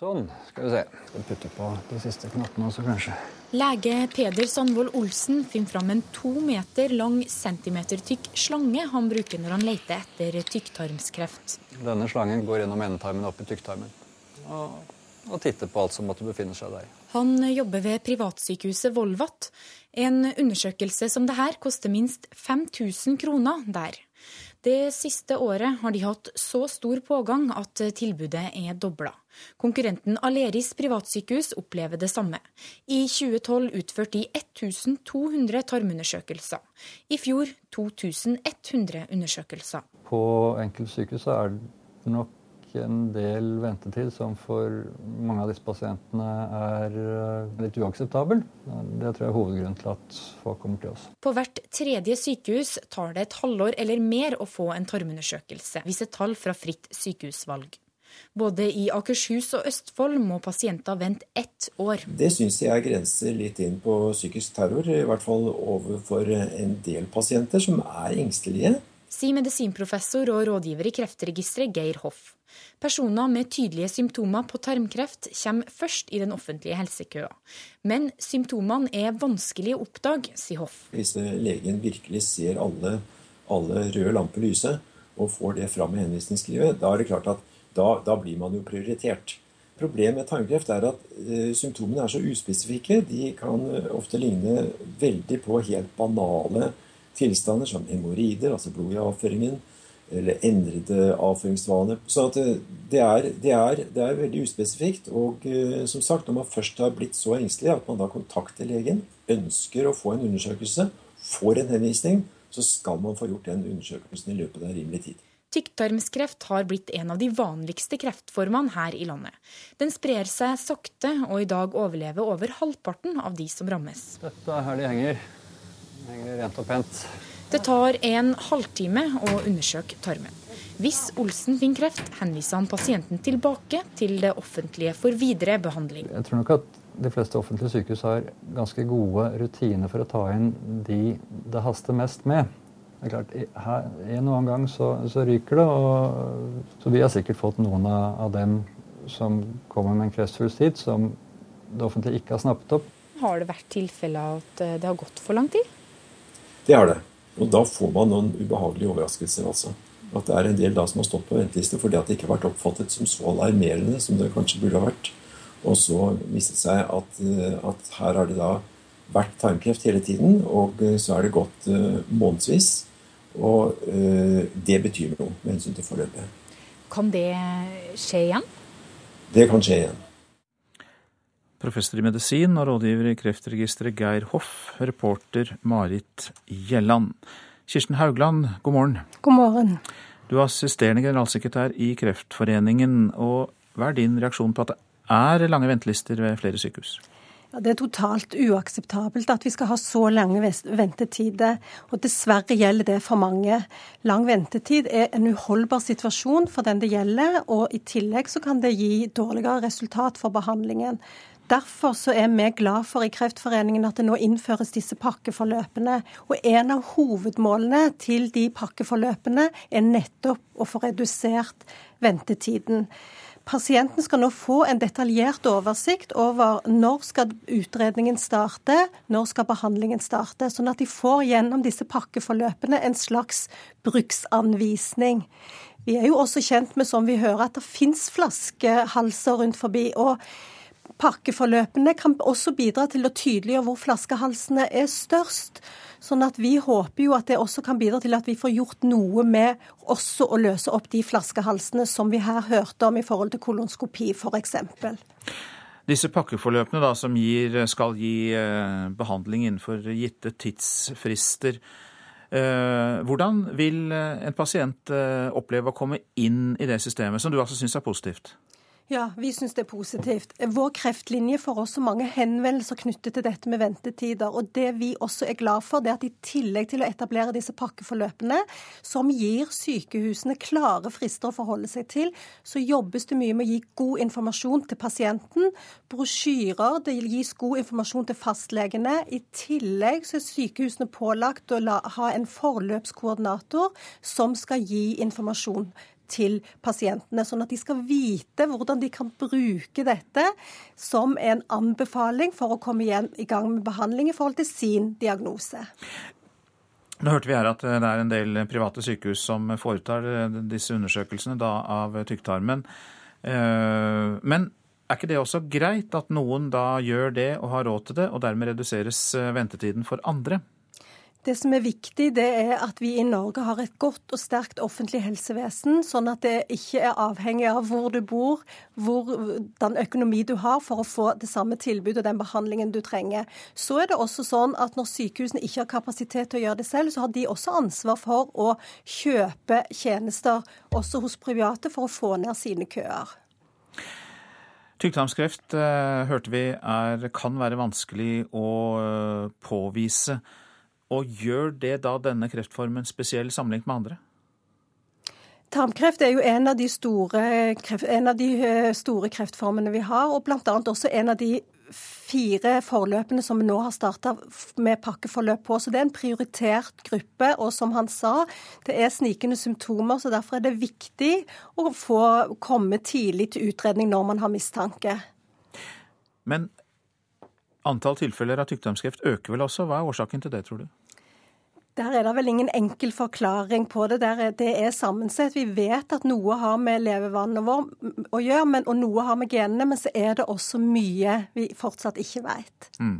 Sånn, skal vi se. Skal putte på de siste knappene også, kanskje. Lege Peder Sandvold Olsen finner fram en to meter lang, centimetertykk slange han bruker når han leter etter tykktarmskreft. Denne slangen går gjennom endetarmen og opp i tykktarmen og, og titter på alt som måtte befinne seg der. Han jobber ved privatsykehuset Volvat. En undersøkelse som det her koster minst 5000 kroner der. Det siste året har de hatt så stor pågang at tilbudet er dobla. Konkurrenten Aleris privatsykehus opplever det samme. I 2012 utførte de 1200 tarmundersøkelser. I fjor 2100 undersøkelser. På enkelte sykehus er det nok en del ventetid som for mange av disse pasientene er litt uakseptabel. Det tror jeg er hovedgrunnen til at folk kommer til oss. På hvert tredje sykehus tar det et halvår eller mer å få en tarmundersøkelse, viser tall fra Fritt sykehusvalg. Både i Akershus og Østfold må pasienter vente ett år. Det syns jeg grenser litt inn på psykisk terror, i hvert fall overfor en del pasienter som er engstelige. Sier medisinprofessor og rådgiver i Kreftregisteret Geir Hoff. Personer med tydelige symptomer på tarmkreft kommer først i den offentlige helsekøa. Men symptomene er vanskelig å oppdage, sier Hoff. Hvis legen virkelig ser alle, alle røde lamper lyse, og får det fram i henvisningsskrivet, da er det klart at da, da blir man jo prioritert. Problemet med tarmkreft er at eh, symptomene er så uspesifikke. De kan eh, ofte ligne veldig på helt banale tilstander som hemoroider, altså blod i avføringen, eller endrede avføringsvaner. Så det, eh, det, er, det, er, det, er, veldig uspesifikt. Og eh, som sagt, når man først har blitt så engstelig at man da kontakter legen, ønsker å få en undersøkelse, får en henvisning, så skal man få gjort den undersøkelsen i løpet av rimelig tid. Tykktarmskreft har blitt en av de vanligste kreftformene her i landet. Den sprer seg sakte, og i dag overlever over halvparten av de som rammes. Dette er her de henger. Henger rent og pent. Det tar en halvtime å undersøke tarmen. Hvis Olsen finner kreft, henviser han pasienten tilbake til det offentlige for videre behandling. Jeg tror nok at de fleste offentlige sykehus har ganske gode rutiner for å ta inn de det haster mest med. Det er klart, her, En og annen gang så, så ryker det. Og, så vi har sikkert fått noen av, av dem som kommer med en kreftfull tid, som det offentlige ikke har snappet opp. Har det vært tilfeller at eh, det har gått for lang tid? Det er det. Og da får man noen ubehagelige overraskelser. altså. At det er en del da som har stått på venteliste fordi at det ikke har vært oppfattet som så alarmerende som det kanskje burde ha vært. Og så viste det seg at, eh, at her har det da vært tarmkreft hele tiden, og eh, så er det gått uh, månedsvis. Og øh, det betyr noe med hensyn til forløpet. Kan det skje igjen? Det kan skje igjen. Professor i medisin og rådgiver i Kreftregisteret Geir Hoff, reporter Marit Gjelland. Kirsten Haugland, god morgen. God morgen. Du er assisterende generalsekretær i Kreftforeningen. og Hva er din reaksjon på at det er lange ventelister ved flere sykehus? Ja, Det er totalt uakseptabelt at vi skal ha så lange ventetider. Og dessverre gjelder det for mange. Lang ventetid er en uholdbar situasjon for den det gjelder, og i tillegg så kan det gi dårligere resultat for behandlingen. Derfor så er vi glad for i Kreftforeningen at det nå innføres disse pakkeforløpene. Og en av hovedmålene til de pakkeforløpene er nettopp å få redusert ventetiden. Pasienten skal nå få en detaljert oversikt over når skal utredningen starte, når skal behandlingen starte, sånn at de får gjennom disse pakkeforløpene en slags bruksanvisning. Vi er jo også kjent med, som vi hører, at det fins flaskehalser rundt forbi. og Pakkeforløpene kan også bidra til å tydeliggjøre hvor flaskehalsene er størst. Sånn at vi håper jo at det også kan bidra til at vi får gjort noe med også å løse opp de flaskehalsene som vi her hørte om i forhold til kolonskopi f.eks. Disse pakkeforløpene da, som gir, skal gi eh, behandling innenfor gitte tidsfrister. Eh, hvordan vil eh, en pasient oppleve å komme inn i det systemet, som du altså syns er positivt? Ja, vi syns det er positivt. Vår kreftlinje får også mange henvendelser knyttet til dette med ventetider. Og det vi også er glad for, det er at i tillegg til å etablere disse pakkeforløpene, som gir sykehusene klare frister å forholde seg til, så jobbes det mye med å gi god informasjon til pasienten. Brosjyrer, det gis god informasjon til fastlegene. I tillegg så er sykehusene pålagt å la, ha en forløpskoordinator som skal gi informasjon til pasientene, sånn at de skal vite hvordan de kan bruke dette som en anbefaling for å komme igjen i gang med behandling i forhold til sin diagnose. Nå hørte vi her at det er en del private sykehus som foretar disse undersøkelsene da, av tykktarmen. Eh, men er ikke det også greit at noen da gjør det og har råd til det, og dermed reduseres ventetiden for andre? Det som er viktig, det er at vi i Norge har et godt og sterkt offentlig helsevesen, sånn at det ikke er avhengig av hvor du bor, hvordan økonomi du har for å få det samme tilbudet og den behandlingen du trenger. Så er det også sånn at når sykehusene ikke har kapasitet til å gjøre det selv, så har de også ansvar for å kjøpe tjenester også hos private for å få ned sine køer. Tykktarmskreft eh, hørte vi er, kan være vanskelig å eh, påvise. Og gjør det da denne kreftformen spesiell sammenlignet med andre? Tarmkreft er jo en av de store, en av de eh, store kreftformene vi har, og bl.a. også en av de fire forløpene som vi nå har starta med pakkeforløp på. Så det er en prioritert gruppe. Og som han sa, det er snikende symptomer, så derfor er det viktig å få komme tidlig til utredning når man har mistanke. Men antall tilfeller av tykktarmskreft øker vel også. Hva er årsaken til det, tror du? Der er det vel ingen enkel forklaring på det. Er, det er sammensett. Vi vet at noe har med levevannet vårt å gjøre, men, og noe har med genene, men så er det også mye vi fortsatt ikke vet. Mm.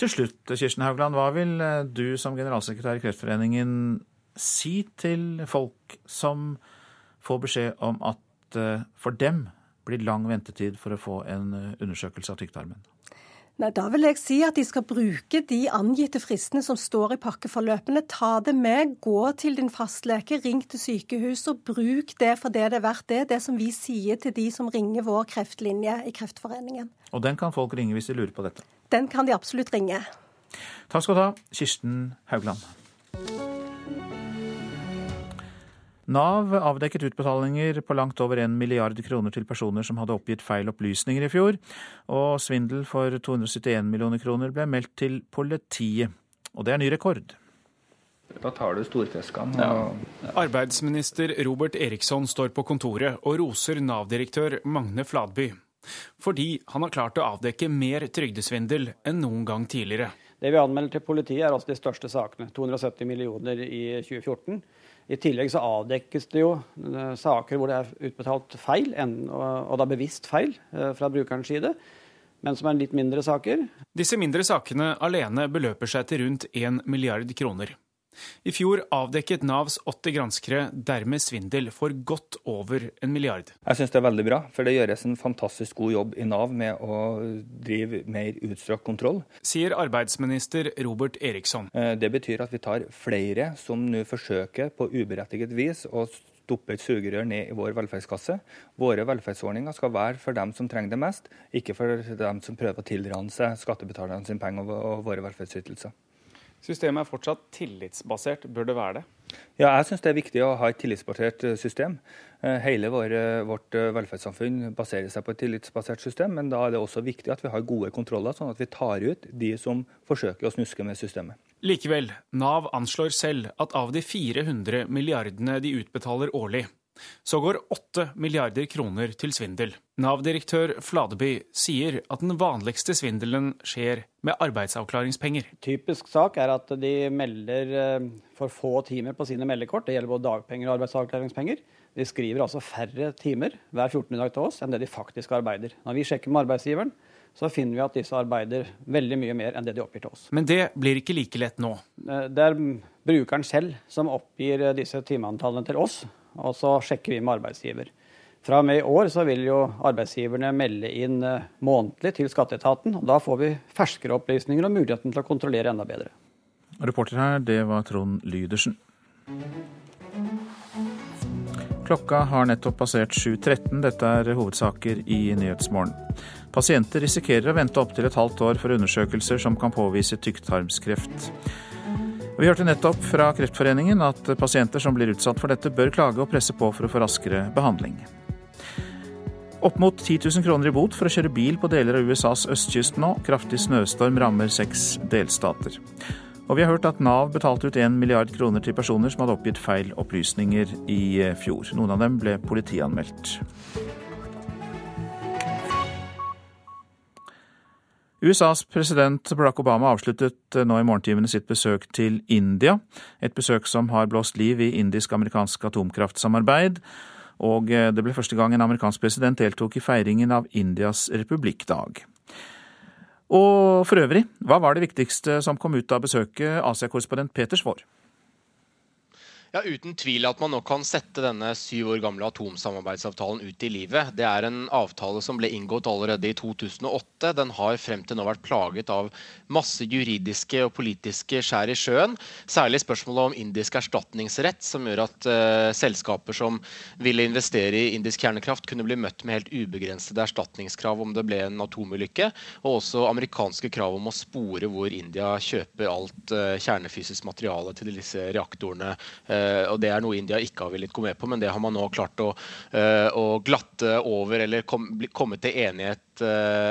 Til slutt, Kirsten Haugland, hva vil eh, du som generalsekretær i Kreftforeningen si til folk som får beskjed om at eh, for dem blir lang ventetid for å få en eh, undersøkelse av tykktarmen? Nei, Da vil jeg si at de skal bruke de angitte fristene som står i pakkeforløpene. Ta det med, gå til din fastlege, ring til sykehuset og bruk det for det det er verdt. Det er det som vi sier til de som ringer vår kreftlinje i Kreftforeningen. Og den kan folk ringe hvis de lurer på dette? Den kan de absolutt ringe. Takk skal du ha, Kirsten Haugland. Nav avdekket utbetalinger på langt over en milliard kroner til personer som hadde oppgitt feil opplysninger i fjor, og svindel for 271 millioner kroner ble meldt til politiet. Og det er ny rekord. Da tar du storfiskene. Ja. Arbeidsminister Robert Eriksson står på kontoret og roser Nav-direktør Magne Fladby. Fordi han har klart å avdekke mer trygdesvindel enn noen gang tidligere. Det vi anmelder til politiet er altså de største sakene. 270 millioner i 2014. I tillegg så avdekkes det jo eh, saker hvor det er utbetalt feil, og da bevisst feil eh, fra brukerens side, men som er litt mindre saker. Disse mindre sakene alene beløper seg til rundt 1 milliard kroner. I fjor avdekket Navs åtte granskere dermed svindel for godt over en milliard. Jeg syns det er veldig bra, for det gjøres en fantastisk god jobb i Nav med å drive mer utstrakt kontroll. Sier arbeidsminister Robert Eriksson. Eh, det betyr at vi tar flere som nå forsøker på uberettiget vis å stoppe et sugerør ned i vår velferdskasse. Våre velferdsordninger skal være for dem som trenger det mest, ikke for dem som prøver å tilrane seg skattebetalerne sine penger og våre velferdsytelser. Systemet er fortsatt tillitsbasert. Bør det være det? Ja, jeg syns det er viktig å ha et tillitsbasert eh, system. Eh, hele vår, vårt eh, velferdssamfunn baserer seg på et tillitsbasert system, men da er det også viktig at vi har gode kontroller, sånn at vi tar ut de som forsøker å snuske med systemet. Likevel, Nav anslår selv at av de 400 milliardene de utbetaler årlig, så går 8 milliarder kroner til svindel. Nav-direktør Fladeby sier at den vanligste svindelen skjer med arbeidsavklaringspenger. Typisk sak er at de melder eh, for få timer på sine meldekort. Det gjelder både dagpenger og arbeidsavklaringspenger. De skriver altså færre timer hver 14. dag til oss enn det de faktisk arbeider. Når vi sjekker med arbeidsgiveren, så finner vi at disse arbeider veldig mye mer enn det de oppgir til oss. Men det blir ikke like lett nå? Eh, det er brukeren selv som oppgir disse timeantallene til oss og så sjekker vi med arbeidsgiver. Fra og med i år så vil jo arbeidsgiverne melde inn eh, månedlig til skatteetaten. og Da får vi ferskere opplysninger og muligheten til å kontrollere enda bedre. Reporter her, det var Trond Lydersen. Klokka har nettopp passert 7.13. Dette er hovedsaker i Nyhetsmorgen. Pasienter risikerer å vente opptil et halvt år for undersøkelser som kan påvise tykktarmskreft. Vi hørte nettopp fra Kreftforeningen at pasienter som blir utsatt for dette, bør klage og presse på for å få raskere behandling. Opp mot 10 000 kroner i bot for å kjøre bil på deler av USAs østkyst nå. Kraftig snøstorm rammer seks delstater. Og vi har hørt at Nav betalte ut 1 milliard kroner til personer som hadde oppgitt feil opplysninger i fjor. Noen av dem ble politianmeldt. USAs president Barack Obama avsluttet eh, nå i morgentimene sitt besøk til India. Et besøk som har blåst liv i indisk-amerikansk atomkraftsamarbeid. Og eh, det ble første gang en amerikansk president deltok i feiringen av Indias republikkdag. Og for øvrig, hva var det viktigste som kom ut av besøket, Asia-korrespondent Peter Svaar? Ja, Uten tvil at man nå kan sette denne syv år gamle atomsamarbeidsavtalen ut i livet. Det er en avtale som ble inngått allerede i 2008. Den har frem til nå vært plaget av masse juridiske og politiske skjær i sjøen. Særlig spørsmålet om indisk erstatningsrett, som gjør at uh, selskaper som ville investere i indisk kjernekraft, kunne bli møtt med helt ubegrensede erstatningskrav om det ble en atomulykke. Og også amerikanske krav om å spore hvor India kjøper alt uh, kjernefysisk materiale til disse reaktorene. Uh, og Det er noe India ikke har villet gå med på, men det har man nå klart å, å glatte over eller komme til enighet Eh,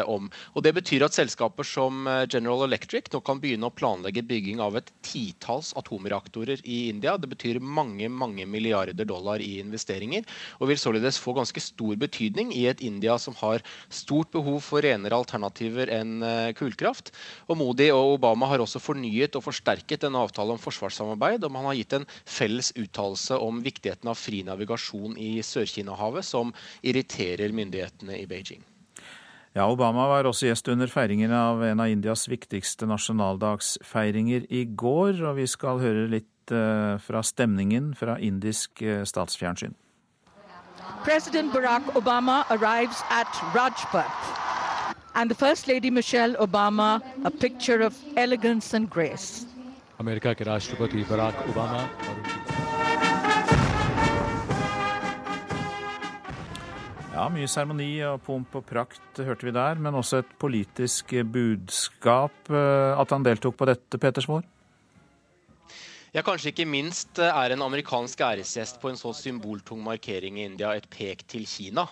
om. Og Det betyr at selskaper som eh, General Electric nå kan begynne å planlegge bygging av et titalls atomreaktorer i India. Det betyr mange mange milliarder dollar i investeringer, og vil således få ganske stor betydning i et India som har stort behov for renere alternativer enn eh, kullkraft. Og Modi og Obama har også fornyet og forsterket en avtale om forsvarssamarbeid, og man har gitt en felles uttalelse om viktigheten av fri navigasjon i Sør-Kina-havet, som irriterer myndighetene i Beijing. Ja, Obama var også gjest under feiringen av en av Indias viktigste nasjonaldagsfeiringer i går, og vi skal høre litt uh, fra stemningen fra indisk uh, statsfjernsyn. President Barack Obama arrives at Rajpath. And the First Lady Michelle Obama, a picture of elegance and grace. America के राष्ट्रपति Barack Obama Ja, mye seremoni og pomp og prakt hørte vi der, men også et politisk budskap. Eh, at han deltok på dette, Petersvår? Ja, Kanskje ikke minst eh, er en amerikansk æresgjest på en så symboltung markering i India et pek til Kina.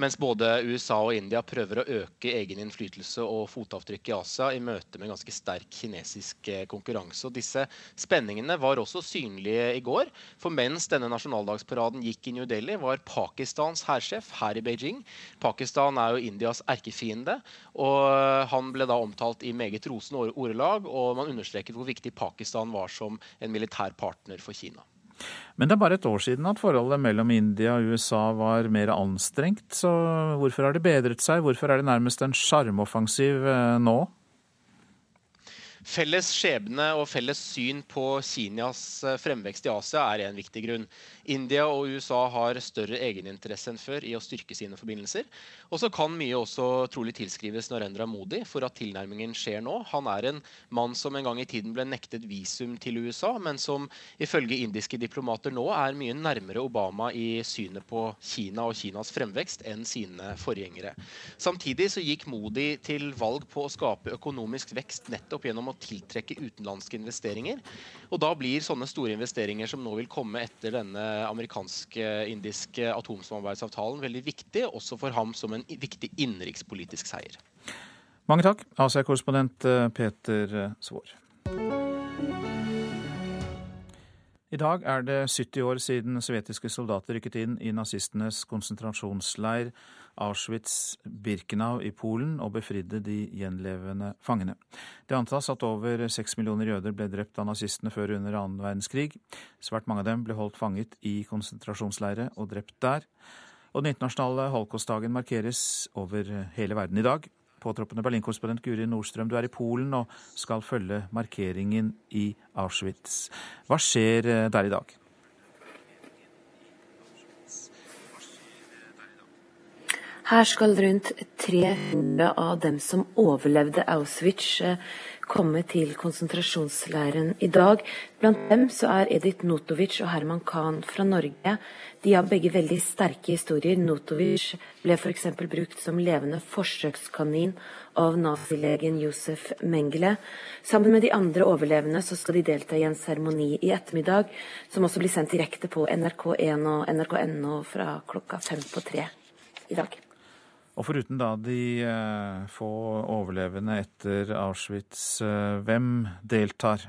Mens både USA og India prøver å øke egen innflytelse og fotavtrykk i Asia i møte med ganske sterk kinesisk eh, konkurranse. Og disse spenningene var også synlige i går. For mens denne nasjonaldagsparaden gikk i New Delhi, var Pakistans hærsjef her i Beijing. Pakistan er jo Indias erkefiende, og han ble da omtalt i meget rosende ordelag, og man understreket hvor viktig Pakistan var som en militær partner for Kina. Men det er bare et år siden at forholdet mellom India og USA var mer anstrengt. Så hvorfor har det bedret seg? Hvorfor er det nærmest en sjarmoffensiv eh, nå? Felles skjebne og felles syn på Kinas eh, fremvekst i Asia er en viktig grunn. India og USA har større egeninteresse enn før i å styrke sine forbindelser. Og så kan mye også trolig tilskrives Narendra Modi for at tilnærmingen skjer nå. Han er en mann som en gang i tiden ble nektet visum til USA, men som ifølge indiske diplomater nå er mye nærmere Obama i synet på Kina og Kinas fremvekst enn sine forgjengere. Samtidig så gikk Modi til valg på å skape økonomisk vekst nettopp gjennom å tiltrekke utenlandske investeringer. Og da blir sånne store investeringer som nå vil komme etter denne amerikansk-indiske atomsamarbeidsavtalen veldig viktig, også for ham som en viktig innenrikspolitisk seier. Mange takk, Asia-korrespondent eh, Peter eh, Svaar. I dag er det 70 år siden sovjetiske soldater rykket inn i nazistenes konsentrasjonsleir Auschwitz-Birkenau i Polen og befridde de gjenlevende fangene. Det antas at over seks millioner jøder ble drept av nazistene før under annen verdenskrig. Svært mange av dem ble holdt fanget i konsentrasjonsleire og drept der. Og den internasjonale holocaustdagen markeres over hele verden i dag. Påtroppende Berlin-korrespondent Guri Nordstrøm, du er i Polen og skal følge markeringen i Auschwitz. Hva skjer eh, der i dag? Her skal rundt 300 av dem som overlevde Auschwitz, eh, komme til konsentrasjonsleiren i dag. Blant dem så er Edith Notovic og Herman Khan fra Norge. De har begge veldig sterke historier. Notovic ble f.eks. brukt som levende forsøkskanin av nazilegen Josef Mengele. Sammen med de andre overlevende så skal de delta i en seremoni i ettermiddag, som også blir sendt direkte på NRK1 og nrk.no fra klokka fem på tre i dag. Og foruten da de eh, få overlevende etter Auschwitz, eh, hvem deltar?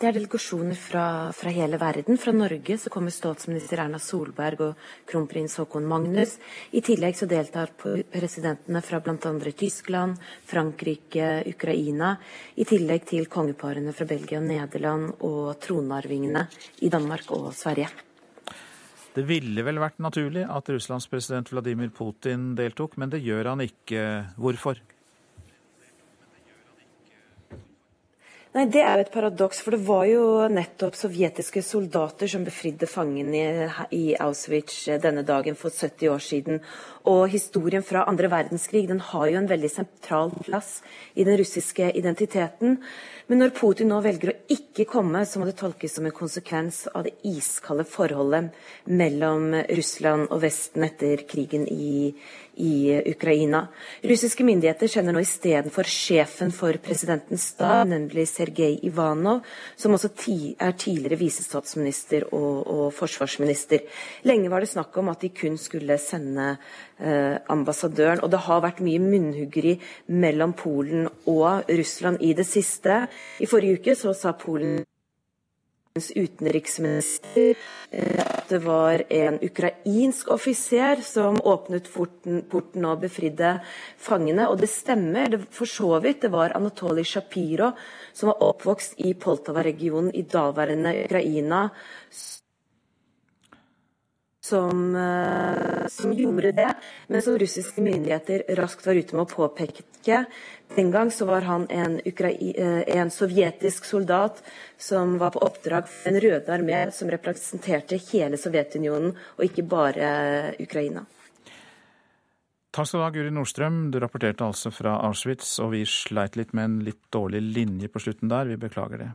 Det er delegasjoner fra, fra, hele verden. Fra Norge så kommer statsminister Erna Solberg og kronprins Haakon Magnus. I tillegg så deltar presidentene fra bl.a. Tyskland, Frankrike, Ukraina. I tillegg til kongeparene fra Belgia og Nederland og tronarvingene i Danmark og Sverige. Det ville vel vært naturlig at Russlands president Vladimir Putin deltok, men det gjør han ikke. Hvorfor? Nei, Det er jo et paradoks, for det var jo nettopp sovjetiske soldater som befridde fangene i Auschwitz denne dagen for 70 år siden. Og historien fra andre verdenskrig den har jo en veldig sentral plass i den russiske identiteten. Men når Putin nå velger å ikke komme, så må det tolkes som en konsekvens av det iskalde forholdet mellom Russland og Vesten etter krigen i, i Ukraina. Russiske myndigheter kjenner nå istedenfor sjefen for presidentens stab, nemlig Sergej Ivanov, som også er tidligere visestatsminister og, og, forsvarsminister. Lenge var det snakk om at de kun skulle sende eh, ambassadøren. Og det har vært mye munnhuggeri mellom Polen og Russland i det siste. I forrige uke så sa Polen utenriksminister eh, at det var en ukrainsk offiser som åpnet porten, porten og befridde fangene. Og det stemmer det for så vidt. Det var Anatolij Shapiro, som var oppvokst i Poltava-regionen i daværende Ukraina, som, eh, som, gjorde det, men som russiske myndigheter raskt var ute med å påpeke. Den gang så var han en, eh, en sovjetisk soldat som var på oppdrag for Den røde armé, som representerte hele Sovjetunionen, og ikke bare Ukraina. Takk skal du ha, Guri Nordstrøm. Du rapporterte altså fra Auschwitz, og vi sleit litt med en litt dårlig linje på slutten der. Vi beklager det.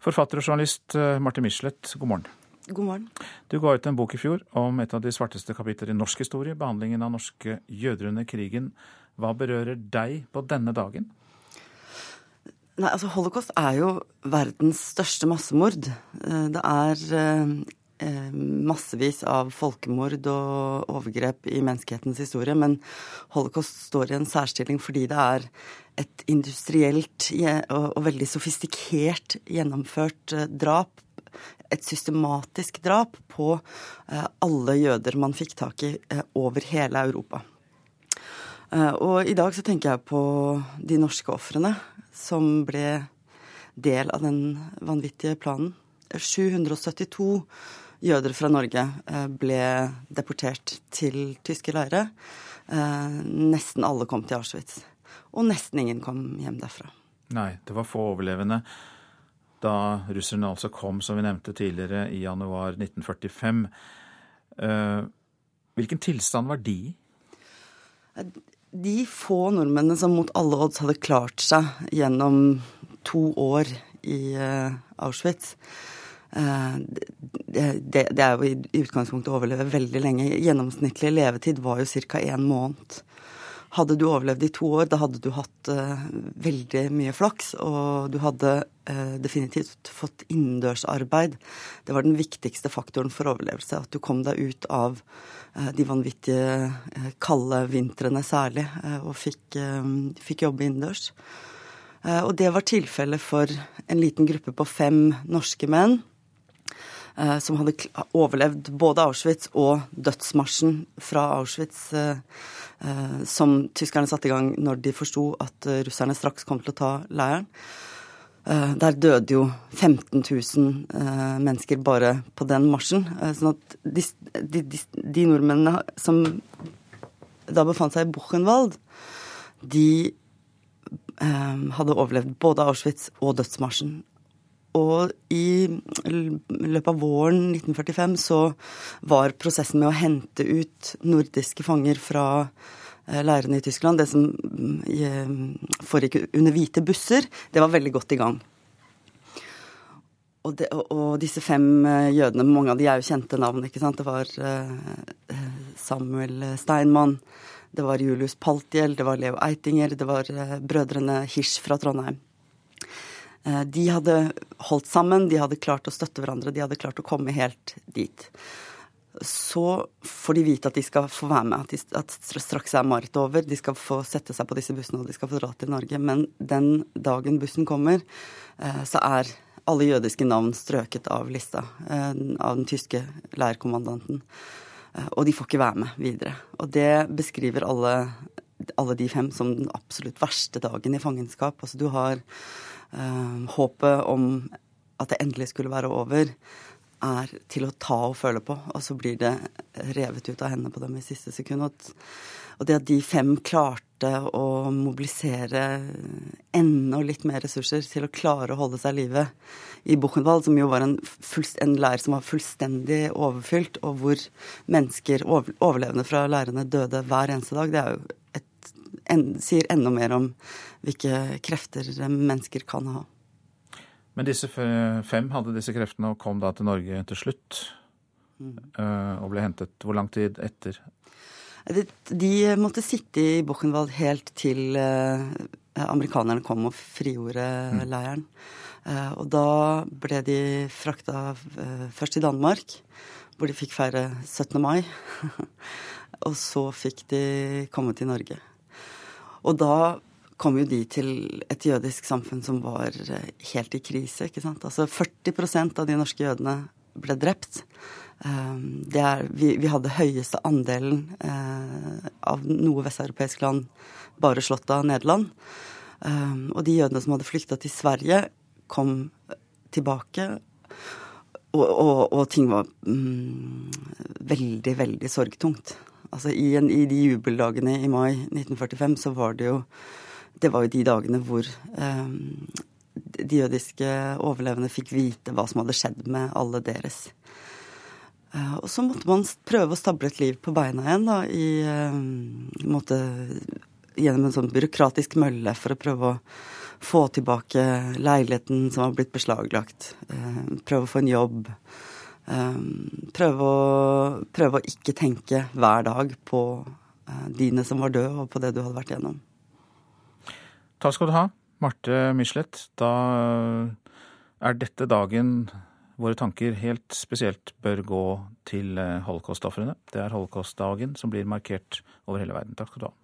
Forfatter og journalist eh, Martin Michelet, god morgen. God morgen. Du ga ut en bok i fjor om et av de svarteste kapitler i norsk historie, behandlingen av norske jøder under krigen. Hva berører deg på denne dagen? Nei, altså Holocaust er jo verdens største massemord. Eh, det er eh, eh, massevis av folkemord og overgrep i menneskehetens historie, men holocaust står i en særstilling fordi det er et industrielt og veldig sofistikert gjennomført drap et systematisk drap på eh, alle jøder man fikk tak i eh, over hele Europa. Eh, og i dag så tenker jeg på de norske ofrene som ble del av den vanvittige planen. 772 jøder fra Norge ble deportert til tyske leirer. Nesten alle kom til Auschwitz. Og nesten ingen kom hjem derfra. Nei, det var få overlevende da russerne altså kom, som vi nevnte tidligere, i januar 1945. Eh, hvilken tilstand var de i? De få nordmennene som mot alle odds hadde klart seg gjennom to år i eh, Auschwitz eh, det, er jo i utgangspunktet å overleve veldig lenge. Gjennomsnittlig levetid var jo ca. én måned. Hadde du overlevd i to år, da hadde du hatt uh, veldig mye flaks, og du hadde uh, definitivt fått innendørsarbeid. Det var den viktigste faktoren for overlevelse. At du kom deg ut av uh, de vanvittige kalde vintrene særlig, og fikk, fikk jobbe innendørs. Og det var tilfellet for en liten gruppe på fem norske menn som hadde overlevd både Auschwitz og dødsmarsjen fra Auschwitz, eh, eh, som tyskerne satte i gang når de forsto at russerne straks kom til å ta leiren. Der døde jo 15 000 mennesker bare på den marsjen. Sånn at de, de, de nordmennene som da befant seg i Buchenwald, de hadde overlevd både Auschwitz og dødsmarsjen. Og i løpet av våren 1945 så var prosessen med å hente ut nordiske fanger fra eh, leirene i Tyskland, det som eh, foregikk under hvite busser, det var veldig godt i gang. Og, det, og, disse fem eh, jødene, mange av de er jo kjente navn, ikke sant. Det var Samuel Steinmann, det var Julius Paltiel, det var Leo Eitinger, det var brødrene Hirsch fra Trondheim. Eh, de hadde holdt sammen, de hadde klart å støtte hverandre, de hadde klart å komme helt dit. Så får de vite at de skal få være med, at, de, at straks er marerittet over. De skal få sette seg på disse bussene og de skal få dra til Norge. Men den dagen bussen kommer, eh, så er alle jødiske navn strøket av lista eh, av den tyske leirkommandanten. Og de får ikke være med videre. Og det beskriver alle, alle de fem som den absolutt verste dagen i fangenskap. Altså du har håpet om at det endelig skulle være over, er til å ta og føle på. Og så blir det revet ut av hendene på dem i siste sekund. Og det at de fem klarte å mobilisere enda litt mer ressurser til å klare å holde seg i live i Buchenwald, som jo var en, en leir som var fullstendig overfylt, og hvor mennesker, overlevende fra leirene, døde hver eneste dag, det er jo et, en, sier enda mer om hvilke krefter mennesker kan ha. Men disse fem hadde disse kreftene og kom da til Norge til slutt. Mm. Eh, og ble hentet hvor lang tid etter? De måtte sitte i Buchenwald helt til eh, amerikanerne kom og frigjorde mm. leiren. Og da ble de frakta først til Danmark, hvor de fikk feire 17. mai. og så fikk de komme til Norge. Og da kom jo de til et jødisk samfunn som var helt i krise. ikke sant? Altså 40% av de norske jødene ble drept. Ehm, er, vi, vi, hadde høyeste andelen eh, av noe vesteuropeisk land bare slått av Nederland. Og de jødene som hadde flykta til Sverige, kom tilbake. Og, og, og ting var mm, veldig, veldig sorgtungt. Altså i, en, i de jubeldagene i mai 1945 så var det jo Det var jo de dagene hvor eh, de jødiske overlevende fikk vite hva som hadde skjedd med alle deres. Eh, og så måtte man prøve å stable et liv på beina igjen, da, i eh, måte, gjennom en sånn byråkratisk mølle for å prøve å få tilbake leiligheten som var blitt beslaglagt. Eh, prøve å få en jobb. Prøve å, prøve å ikke tenke hver dag på dine som var døde, og på det du hadde vært gjennom. Takk skal du ha, Marte Michelet. Da er dette dagen våre tanker helt spesielt bør gå til eh, holocaust-ofrene. Det er holocaustdagen som blir markert over hele verden. Takk skal du ha.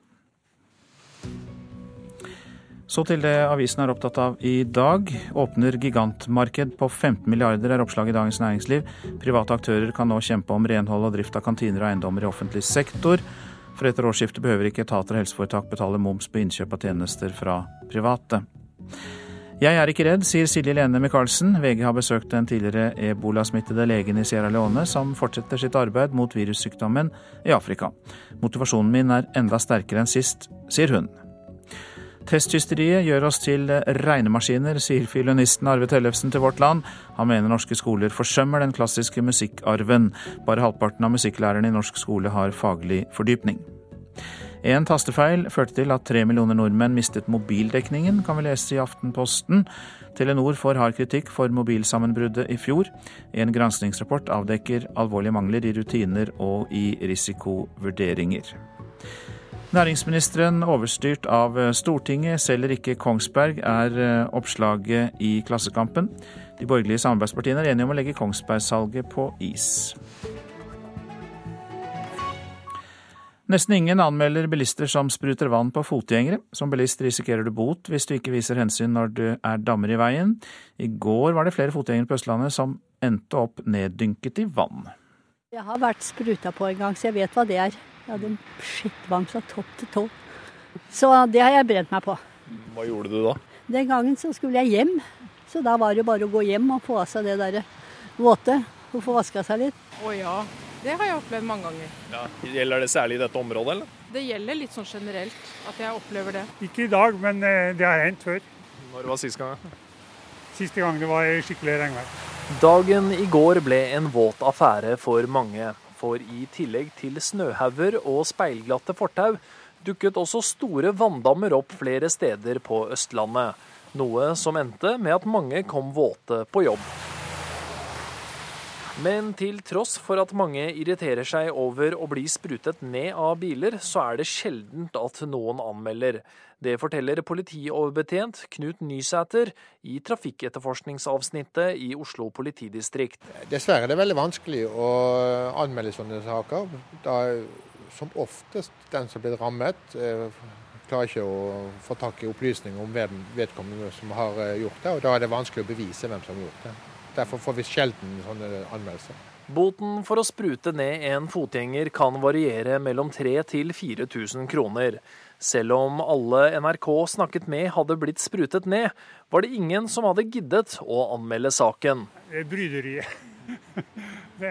Så til det avisen er opptatt av i dag. Åpner gigantmarked på 15 milliarder, er oppslaget i Dagens Næringsliv. Private aktører kan nå kjempe om renhold og drift av kantiner og eiendommer i offentlig sektor. For etter årsskiftet behøver ikke etater og helseforetak betale moms på innkjøp av tjenester fra private. Jeg er ikke redd, sier Silje Lene Michaelsen. VG har besøkt den tidligere ebolasmittede legen i Sierra Leone, som fortsetter sitt arbeid mot virussykdommen i Afrika. Motivasjonen min er enda sterkere enn sist, sier hun. Testhysteriet gjør oss til regnemaskiner, sier fiolinisten Arve Tellefsen til Vårt Land. Han mener norske skoler forsømmer den klassiske musikkarven. Bare halvparten av musikklærerne i norsk skole har faglig fordypning. En tastefeil førte til at tre millioner nordmenn mistet mobildekningen, kan vi lese i Aftenposten. Telenor får hard kritikk for mobilsammenbruddet i fjor. En granskingsrapport avdekker alvorlige mangler i rutiner og i risikovurderinger. Næringsministeren overstyrt av Stortinget, selger ikke Kongsberg, er eh, oppslaget i Klassekampen. De borgerlige samarbeidspartiene er enige om å legge Kongsberg-salget på is. Nesten ingen anmelder bilister som spruter vann på fotgjengere. Som bilist risikerer du bot hvis du ikke viser hensyn når det er dammer i veien. I går var det flere fotgjengere på Østlandet som endte opp neddynket i vann. Jeg har vært spruta på en gang, så jeg vet hva det er. Jeg hadde en skittvann fra topp til tå. Så det har jeg brent meg på. Hva gjorde du da? Den gangen så skulle jeg hjem. Så da var det bare å gå hjem og få av seg det der våte. Og få vaska seg litt. Å ja. Det har jeg opplevd mange ganger. Ja, Gjelder det særlig i dette området, eller? Det gjelder litt sånn generelt at jeg opplever det. Ikke i dag, men eh, det har hendt før. Når var sist gang? Siste gang det var skikkelig regnvær. Dagen i går ble en våt affære for mange. For i tillegg til snøhauger og speilglatte fortau, dukket også store vanndammer opp flere steder på Østlandet. Noe som endte med at mange kom våte på jobb. Men til tross for at mange irriterer seg over å bli sprutet ned av biler, så er det sjeldent at noen anmelder. Det forteller politioverbetjent Knut Nysæter i trafikketterforskningsavsnittet i Oslo politidistrikt. Dessverre er det veldig vanskelig å anmelde sånne saker. Da som oftest den som blir rammet, eh, klarer ikke å få tak i opplysninger om vedkommende som har eh, gjort det, og da er det vanskelig å bevise hvem som har gjort det. Derfor får vi sjelden sånne anmeldelser. Boten for å sprute ned en fotgjenger kan variere mellom 3000 til 4000 kroner. Selv om alle NRK snakket med hadde blitt sprutet ned, var det ingen som hadde giddet å anmelde saken. Bryderiet. Det,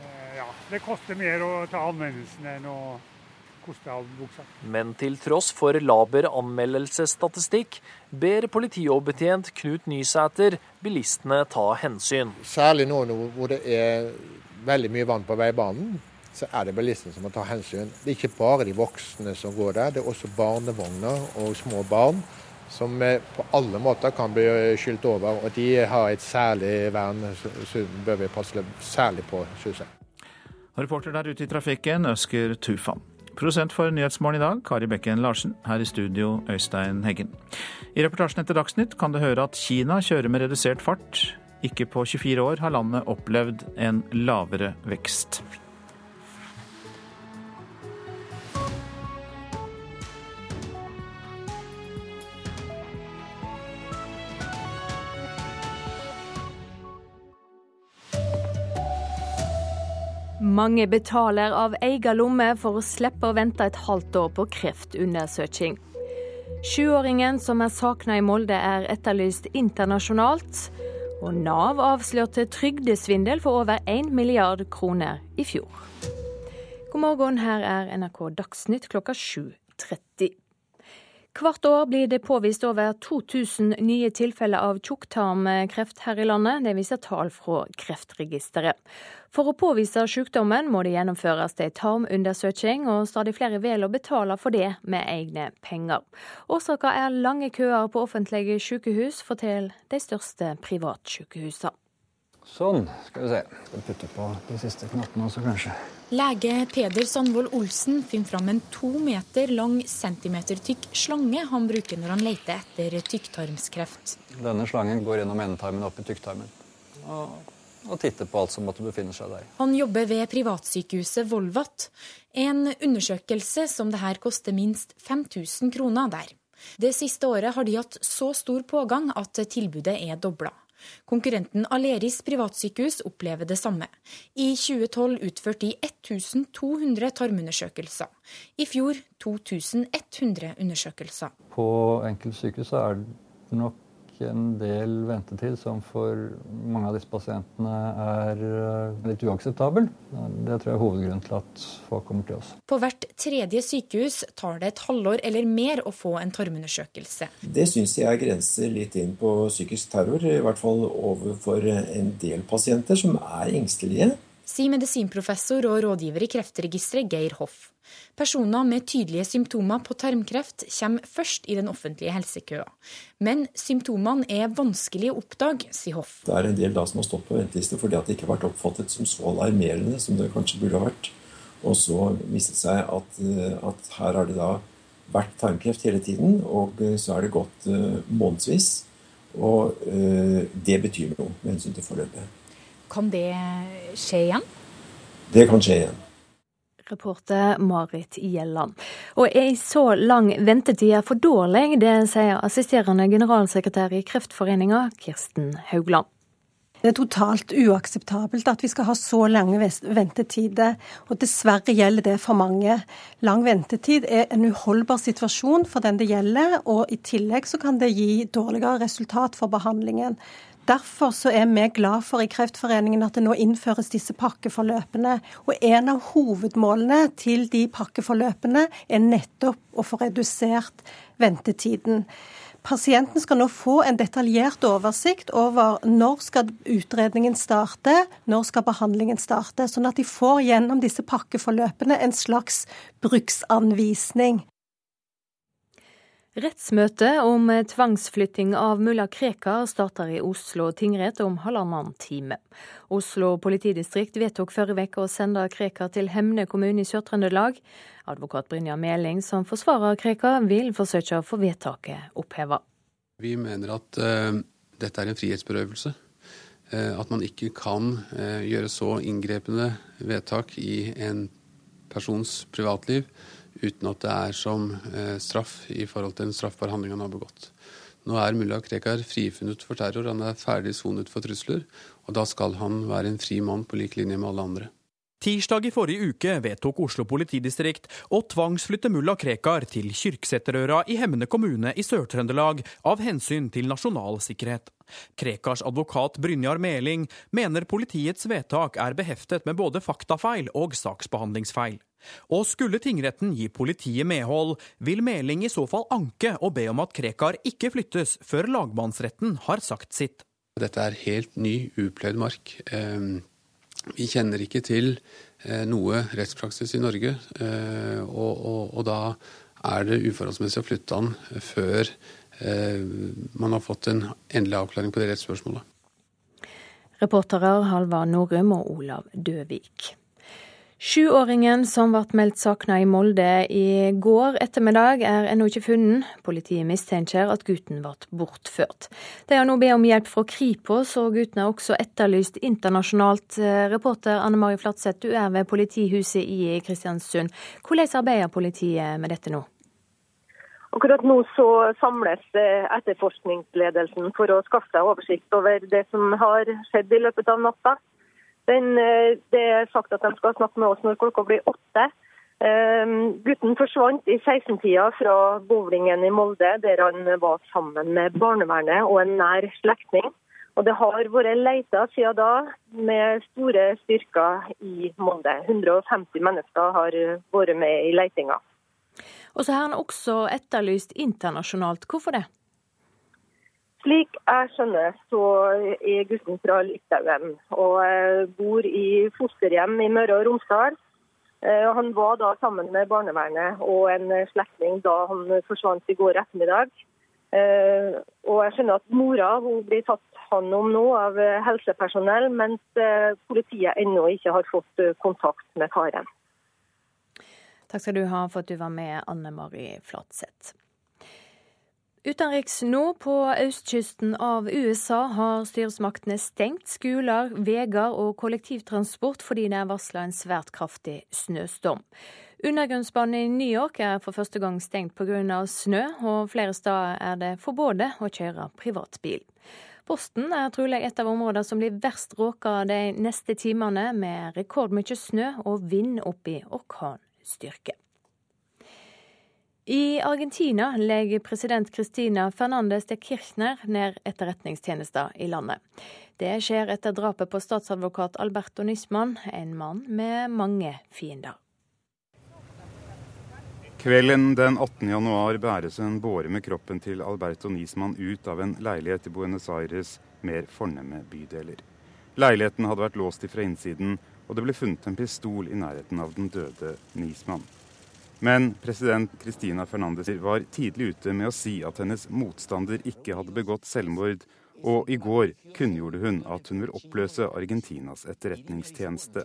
eh, ja, det koster mer å ta anmeldelsen enn å men til tross for laber anmeldelsesstatistikk, ber politioverbetjent Knut Nysæter bilistene ta hensyn. Særlig nå hvor det er veldig mye vann på veibanen, så er det bilistene som må ta hensyn. Det er ikke bare de voksne som går der, det er også barnevogner og små barn som på alle måter kan bli skylt over. Og de har et særlig vern, så bør vi passe særlig på, syns jeg. Reporter der ute i trafikken, Øsker Tufan. Prosent for Nyhetsmorgen i dag, Kari Bekken Larsen. Her i studio, Øystein Heggen. I reportasjen etter Dagsnytt kan du høre at Kina kjører med redusert fart. Ikke på 24 år har landet opplevd en lavere vekst. Mange betaler av egen lomme for å slippe å vente et halvt år på kreftundersøking. Sjuåringen som er savna i Molde er etterlyst internasjonalt. Og Nav avslørte trygdesvindel for over 1 milliard kroner i fjor. God morgen, her er NRK Dagsnytt klokka 7.30. Hvert år blir det påvist over 2000 nye tilfeller av tjukktarmkreft her i landet. Det viser tall fra Kreftregisteret. For å påvise sykdommen må det gjennomføres en tarmundersøking, og stadig flere velger å betale for det med egne penger. Årsaken er lange køer på offentlige sykehus, forteller de største privatsykehusene. Sånn, skal vi se. Skal putte på de siste knappene også, kanskje. Lege Peder Sandvold Olsen finner fram en to meter lang centimetertykk slange han bruker når han leter etter tykktarmskreft. Denne slangen går gjennom endetarmen opp i tykktarmen. Og, og titter på alt som måtte befinne seg der. Han jobber ved privatsykehuset Volvat. En undersøkelse som det her koster minst 5000 kroner der. Det siste året har de hatt så stor pågang at tilbudet er dobla. Konkurrenten Aleris privatsykehus opplever det samme. I 2012 utførte de 1200 tarmundersøkelser. I fjor 2100 undersøkelser. På enkelte sykehus er det nok en del ventetid som for mange av disse pasientene er eh, litt uakseptabel. Det tror jeg er hovedgrunnen til at folk kommer til oss. På hvert tredje sykehus tar det et halvår eller mer å få en tarmundersøkelse. Det syns jeg grenser litt inn på psykisk terror, i hvert fall overfor en del pasienter som er engstelige sier medisinprofessor og rådgiver i Kreftregisteret Geir Hoff. Personer med tydelige symptomer på tarmkreft kommer først i den offentlige helsekøa. Men symptomene er vanskelig å oppdage, sier Hoff. Det er en del da som har stått på venteliste fordi at det ikke har vært oppfattet som så alarmerende som det kanskje burde ha vært. Og så viste det seg at, at her har det da vært tarmkreft hele tiden, og så er det gått uh, månedsvis. Og det betyr noe med hensyn til forløpet. Kan det skje igjen? Det kan skje igjen. Reporter Marit Gjelland. Og ei så lang ventetid er for dårlig, det sier assisterende generalsekretær i Kreftforeninga, Kirsten Haugland. Det er totalt uakseptabelt at vi skal ha så lange ventetider, og dessverre gjelder det for mange. Lang ventetid er en uholdbar situasjon for den det gjelder, og i tillegg så kan det gi dårligere resultat for behandlingen. Derfor så er vi glad for i Kreftforeningen at det nå innføres disse pakkeforløpene. Og en av hovedmålene til de pakkeforløpene er nettopp å få redusert ventetiden. Pasienten skal nå få en detaljert oversikt over når skal utredningen starte, når skal behandlingen starte, sånn at de får gjennom disse pakkeforløpene en slags bruksanvisning. Rettsmøtet om tvangsflytting av mulla Krekar starter i Oslo tingrett om halvannen time. Oslo politidistrikt vedtok forrige uke å sende Krekar til Hemne kommune i Sør-Trøndelag. Advokat Brynjar Meling, som forsvarer Krekar, vil forsøke å få vedtaket oppheva. Vi mener at uh, dette er en frihetsberøvelse. Uh, at man ikke kan uh, gjøre så inngrepende vedtak i en persons privatliv uten at det er som eh, straff i forhold til en straffbar handling han har begått. Nå er mulla Krekar frifunnet for terror, han er ferdig sonet for trusler, og da skal han være en fri mann på lik linje med alle andre. Tirsdag i forrige uke vedtok Oslo politidistrikt å tvangsflytte mulla Krekar til Kyrksæterøra i Hemne kommune i Sør-Trøndelag av hensyn til nasjonal sikkerhet. Krekars advokat Brynjar Meling mener politiets vedtak er beheftet med både faktafeil og saksbehandlingsfeil. Og skulle tingretten gi politiet medhold, vil Meling i så fall anke og be om at Krekar ikke flyttes før lagmannsretten har sagt sitt. Dette er helt ny, upløyd mark. Ehm, vi kjenner ikke til eh, noe rettspraksis i Norge, eh, og, og, og da er det uforholdsmessig å flytte han før eh, man har fått en endelig avklaring på det rettsspørsmålet. Reportere Halvard Norum og Olav Døvik. Sjuåringen som ble meldt savna i Molde i går ettermiddag, er ennå ikke funnet. Politiet mistenker at gutten ble bortført. De har nå bedt om hjelp fra Kripos, og gutten er også etterlyst internasjonalt. Reporter Anne Mari Flatseth, du er ved politihuset i Kristiansund. Hvordan arbeider politiet med dette nå? Akkurat nå så samles etterforskningsledelsen for å skaffe seg oversikt over det som har skjedd i løpet av natta. Den, eh, det er sagt at de skal snakke med oss når klokka blir åtte. Um, gutten forsvant i 16-tida fra bowlingen i Molde, der han var sammen med barnevernet og en nær slektning. Og Det har vært leita siden da med store styrker i Molde. 150 mennesker har vært med i leitinga. Og så har han også etterlyst internasjonalt. Hvorfor det? Slik jeg skjønner, så er gutten fra Litauen og eh, bor i fosterhjem i Møre og Romsdal. Eh, han var da sammen med barnevernet og en slektning da han forsvant i går ettermiddag. Eh, og jeg skjønner at mora blir tatt hånd om nå av helsepersonell, mens politiet ennå ikke har fått kontakt med faren. Takk skal du ha for at du var med, Anne Mari Flatseth. Utenriks nå på østkysten av USA har styresmaktene stengt skoler, veier og kollektivtransport fordi det er varsla en svært kraftig snøstorm. Undergrunnsbanen i New York er for første gang stengt pga. snø, og flere steder er det forbudt å kjøre privatbil. Boston er trolig et av områdene som blir verst råka de neste timene, med rekordmye snø og vind opp i orkanstyrke. I Argentina legger president Cristina Fernandez de Kirchner ned etterretningstjenester i landet. Det skjer etter drapet på statsadvokat Alberto Nisman, en mann med mange fiender. Kvelden den 18. januar bæres en båre med kroppen til Alberto Nisman ut av en leilighet i Buenos Aires' mer fornemme bydeler. Leiligheten hadde vært låst fra innsiden, og det ble funnet en pistol i nærheten av den døde Nisman. Men president Cristina Fernandez var tidlig ute med å si at hennes motstander ikke hadde begått selvmord, og i går kunngjorde hun at hun vil oppløse Argentinas etterretningstjeneste.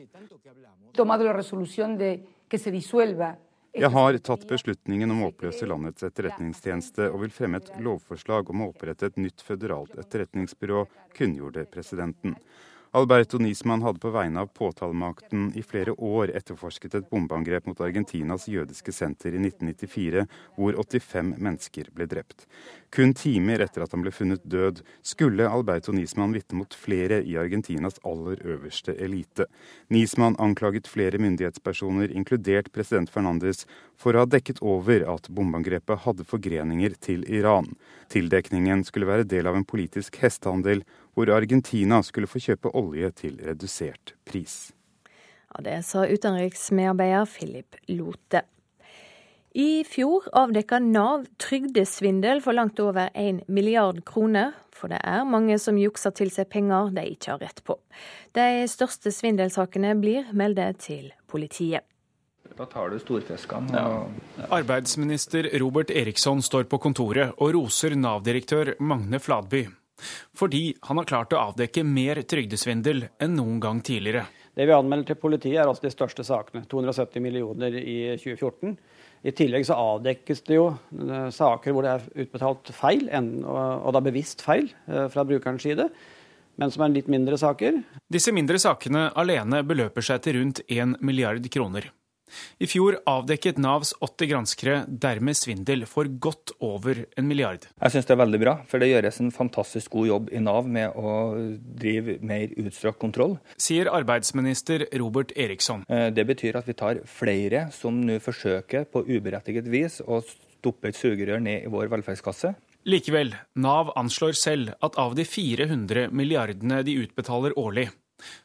Jeg har tatt beslutningen om å oppløse landets etterretningstjeneste og vil fremme et lovforslag om å opprette et nytt føderalt etterretningsbyrå, kunngjorde presidenten. Alberto Nisman hadde på vegne av påtalemakten i flere år etterforsket et bombeangrep mot Argentinas jødiske senter i 1994, hvor 85 mennesker ble drept. Kun timer etter at han ble funnet død, skulle Alberto Nisman vitne mot flere i Argentinas aller øverste elite. Nisman anklaget flere myndighetspersoner, inkludert president Fernandes, for å ha dekket over at bombeangrepet hadde forgreninger til Iran. Tildekningen skulle være del av en politisk hestehandel hvor Argentina skulle få kjøpe olje til redusert pris. Ja, det sa utenriksmedarbeider Philip Lote. I fjor avdekka Nav trygdesvindel for langt over 1 milliard kroner. For det er mange som jukser til seg penger de ikke har rett på. De største svindelsakene blir meldt til politiet. Da tar du storfiskene. Ja. Arbeidsminister Robert Eriksson står på kontoret og roser Nav-direktør Magne Fladby. Fordi han har klart å avdekke mer trygdesvindel enn noen gang tidligere. Det vi anmelder til politiet, er altså de største sakene. 270 millioner i 2014. I tillegg så avdekkes det jo eh, saker hvor det er utbetalt feil, og da bevisst feil eh, fra brukerens side men som er litt mindre saker. Disse mindre sakene alene beløper seg til rundt 1 milliard kroner. I fjor avdekket Navs åtte granskere dermed svindel for godt over en milliard. Jeg syns det er veldig bra, for det gjøres en fantastisk god jobb i Nav med å drive mer utstrakt kontroll. Sier arbeidsminister Robert Eriksson. Eh, det betyr at vi tar flere som nå forsøker på uberettiget vis å stoppe et sugerør ned i vår velferdskasse. Likevel, Nav anslår selv at av de 400 milliardene de utbetaler årlig,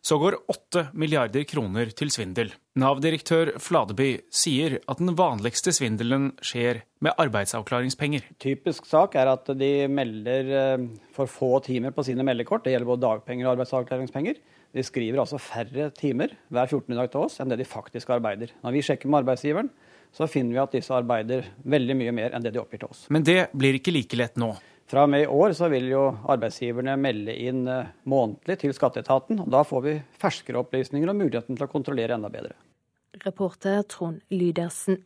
så går 8 milliarder kroner til svindel. Nav-direktør Fladeby sier at den vanligste svindelen skjer med arbeidsavklaringspenger. Typisk sak er at de melder eh, for få timer på sine meldekort. Det gjelder både dagpenger og arbeidsavklaringspenger. De skriver altså færre timer hver 14. dag til oss enn det de faktisk arbeider. Når vi sjekker med arbeidsgiveren, så finner vi at disse arbeider veldig mye mer enn det de oppgir til oss. Men det blir ikke like lett nå. Fra og med i år så vil jo arbeidsgiverne melde inn eh, månedlig til skatteetaten. og Da får vi ferskere opplysninger og muligheten til å kontrollere enda bedre. reporter Trond Lydersen.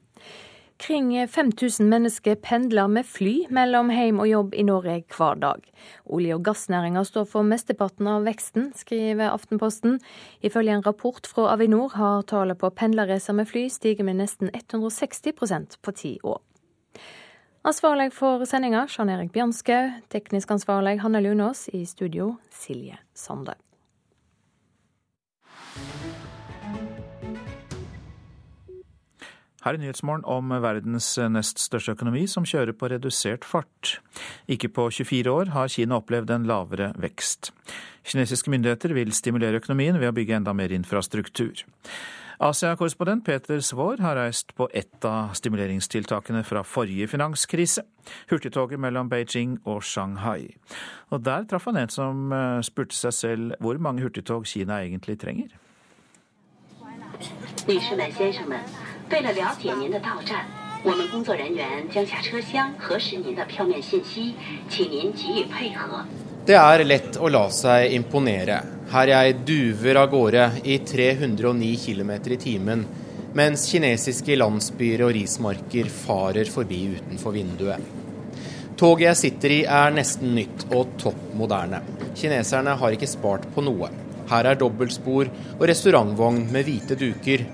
Kring 5000 mennesker pendler med fly mellom hjem og jobb i Norge hver dag. Olje- og gassnæringa står for mesteparten av veksten, skriver Aftenposten. Ifølge en rapport fra Avinor har tallet på pendlerreiser med fly stiget med nesten 160% på ti år. Ansvarlig for sendinga Jan Erik Bjørnskaug. teknisk ansvarlig Hanne Lunås, i studio Silje Sande. Her er Nyhetsmorgen om verdens nest største økonomi, som kjører på redusert fart. Ikke på 24 år har Kina opplevd en lavere vekst. Kinesiske myndigheter vil stimulere økonomien ved å bygge enda mer infrastruktur. Asia-korrespondent Peter Svaar har reist på ett av stimuleringstiltakene fra forrige finanskrise, hurtigtoget mellom Beijing og Shanghai. Og der traff han en som eh, spurte seg selv hvor mange hurtigtog Kina egentlig trenger. 女士们、先生们，为了了解您的到站，我们工作人员将下车厢核实您的票面信息，请您给予配合。 Det er lett å la seg imponere her jeg duver av gårde i 309 km i timen, mens kinesiske landsbyer og rismarker farer forbi utenfor vinduet. Toget jeg sitter i er nesten nytt og topp moderne. Kineserne har ikke spart på noe. Her er dobbeltspor og restaurantvogn med hvite duker,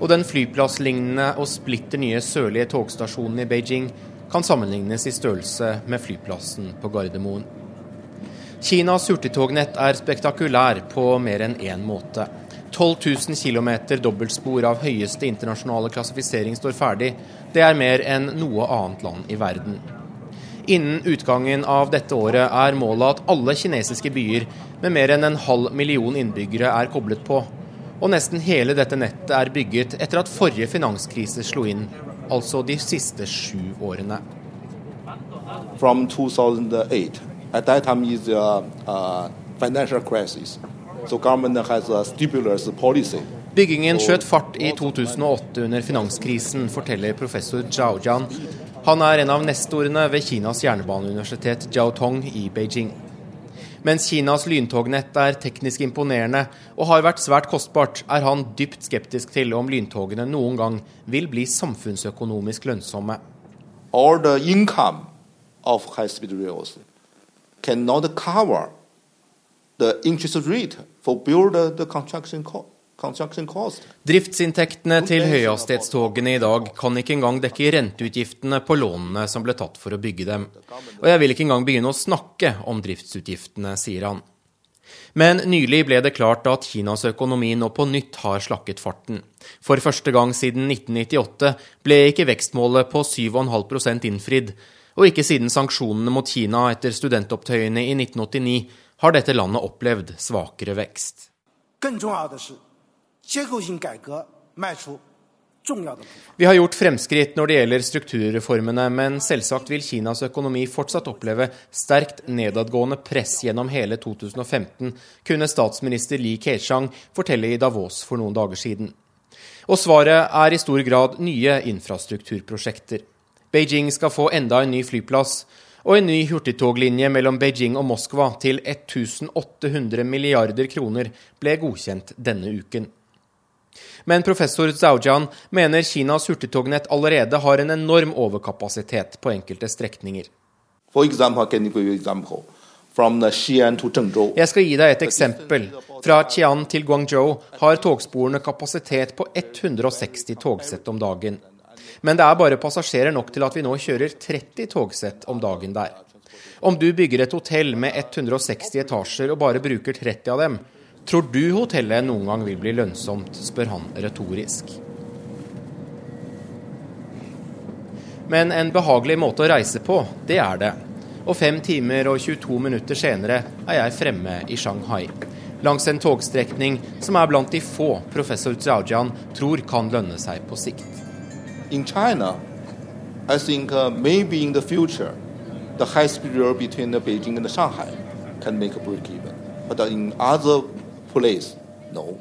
og den flyplasslignende og splitter nye sørlige togstasjonen i Beijing kan sammenlignes i størrelse med flyplassen på Gardermoen. Kinas hurtigtognett er spektakulær på mer enn én måte. 12 000 km dobbeltspor av høyeste internasjonale klassifisering står ferdig. Det er mer enn noe annet land i verden. Innen utgangen av dette året er målet at alle kinesiske byer med mer enn en halv million innbyggere er koblet på og nesten hele dette nettet er bygget etter at forrige finanskrise slo inn, altså de siste sju årene. From 2008, at that time is a, a financial crisis. So government has a stimulus policy. Byggingen skjøt fart i 2008 under finanskrisen, forteller professor Zhao Jian. Han er en av nestorene ved Kinas jernbaneuniversitet Jiaotong i Beijing. Mens Kinas lyntognett er teknisk imponerende og har vært svært kostbart, er han dypt skeptisk til om lyntogene noen gang vil bli samfunnsøkonomisk lønnsomme. All the income of high-speed rails cannot cover the interest rate for build the construction cost. Driftsinntektene til høyhastighetstogene i dag kan ikke engang dekke renteutgiftene på lånene som ble tatt for å bygge dem. Og jeg vil ikke engang begynne å snakke om driftsutgiftene, sier han. Men nylig ble det klart at Kinas økonomi nå på nytt har slakket farten. For første gang siden 1998 ble ikke vekstmålet på 7,5% innfridd og ikke siden sanksjonene mot Kina etter studentopptøyene i 1989 har dette landet opplevd svakere vekst. Vi har gjort fremskritt når det gjelder strukturreformene, men selvsagt vil Kinas økonomi fortsatt oppleve sterkt nedadgående press gjennom hele 2015, kunne statsminister Li Keqiang fortelle i Davos for noen dager siden. Og svaret er i stor grad nye infrastrukturprosjekter. Beijing skal få enda en ny flyplass, og en ny hurtigtoglinje mellom Beijing og Moskva til 1800 milliarder kroner ble godkjent denne uken. Men professor Zhaojian mener Kinas hurtigtognett allerede har en enorm overkapasitet på enkelte strekninger. Jeg skal gi deg et eksempel. Fra Qian til Guangzhou har togsporene kapasitet på 160 togsett om dagen. Men det er bare passasjerer nok til at vi nå kjører 30 togsett om dagen der. Om du bygger et hotell med 160 etasjer og bare bruker 30 av dem, Tror du hotellet noen gang vil bli lønnsomt, spør han retorisk. Men en behagelig måte å reise på, det er det. Og fem timer og 22 minutter senere er jeg fremme i Shanghai. Langs en togstrekning som er blant de få professor Zhaojian tror kan lønne seg på sikt. In China, I think uh, maybe in the future, the high-speed rail between Beijing and Shanghai can make a break even. But in other places, No.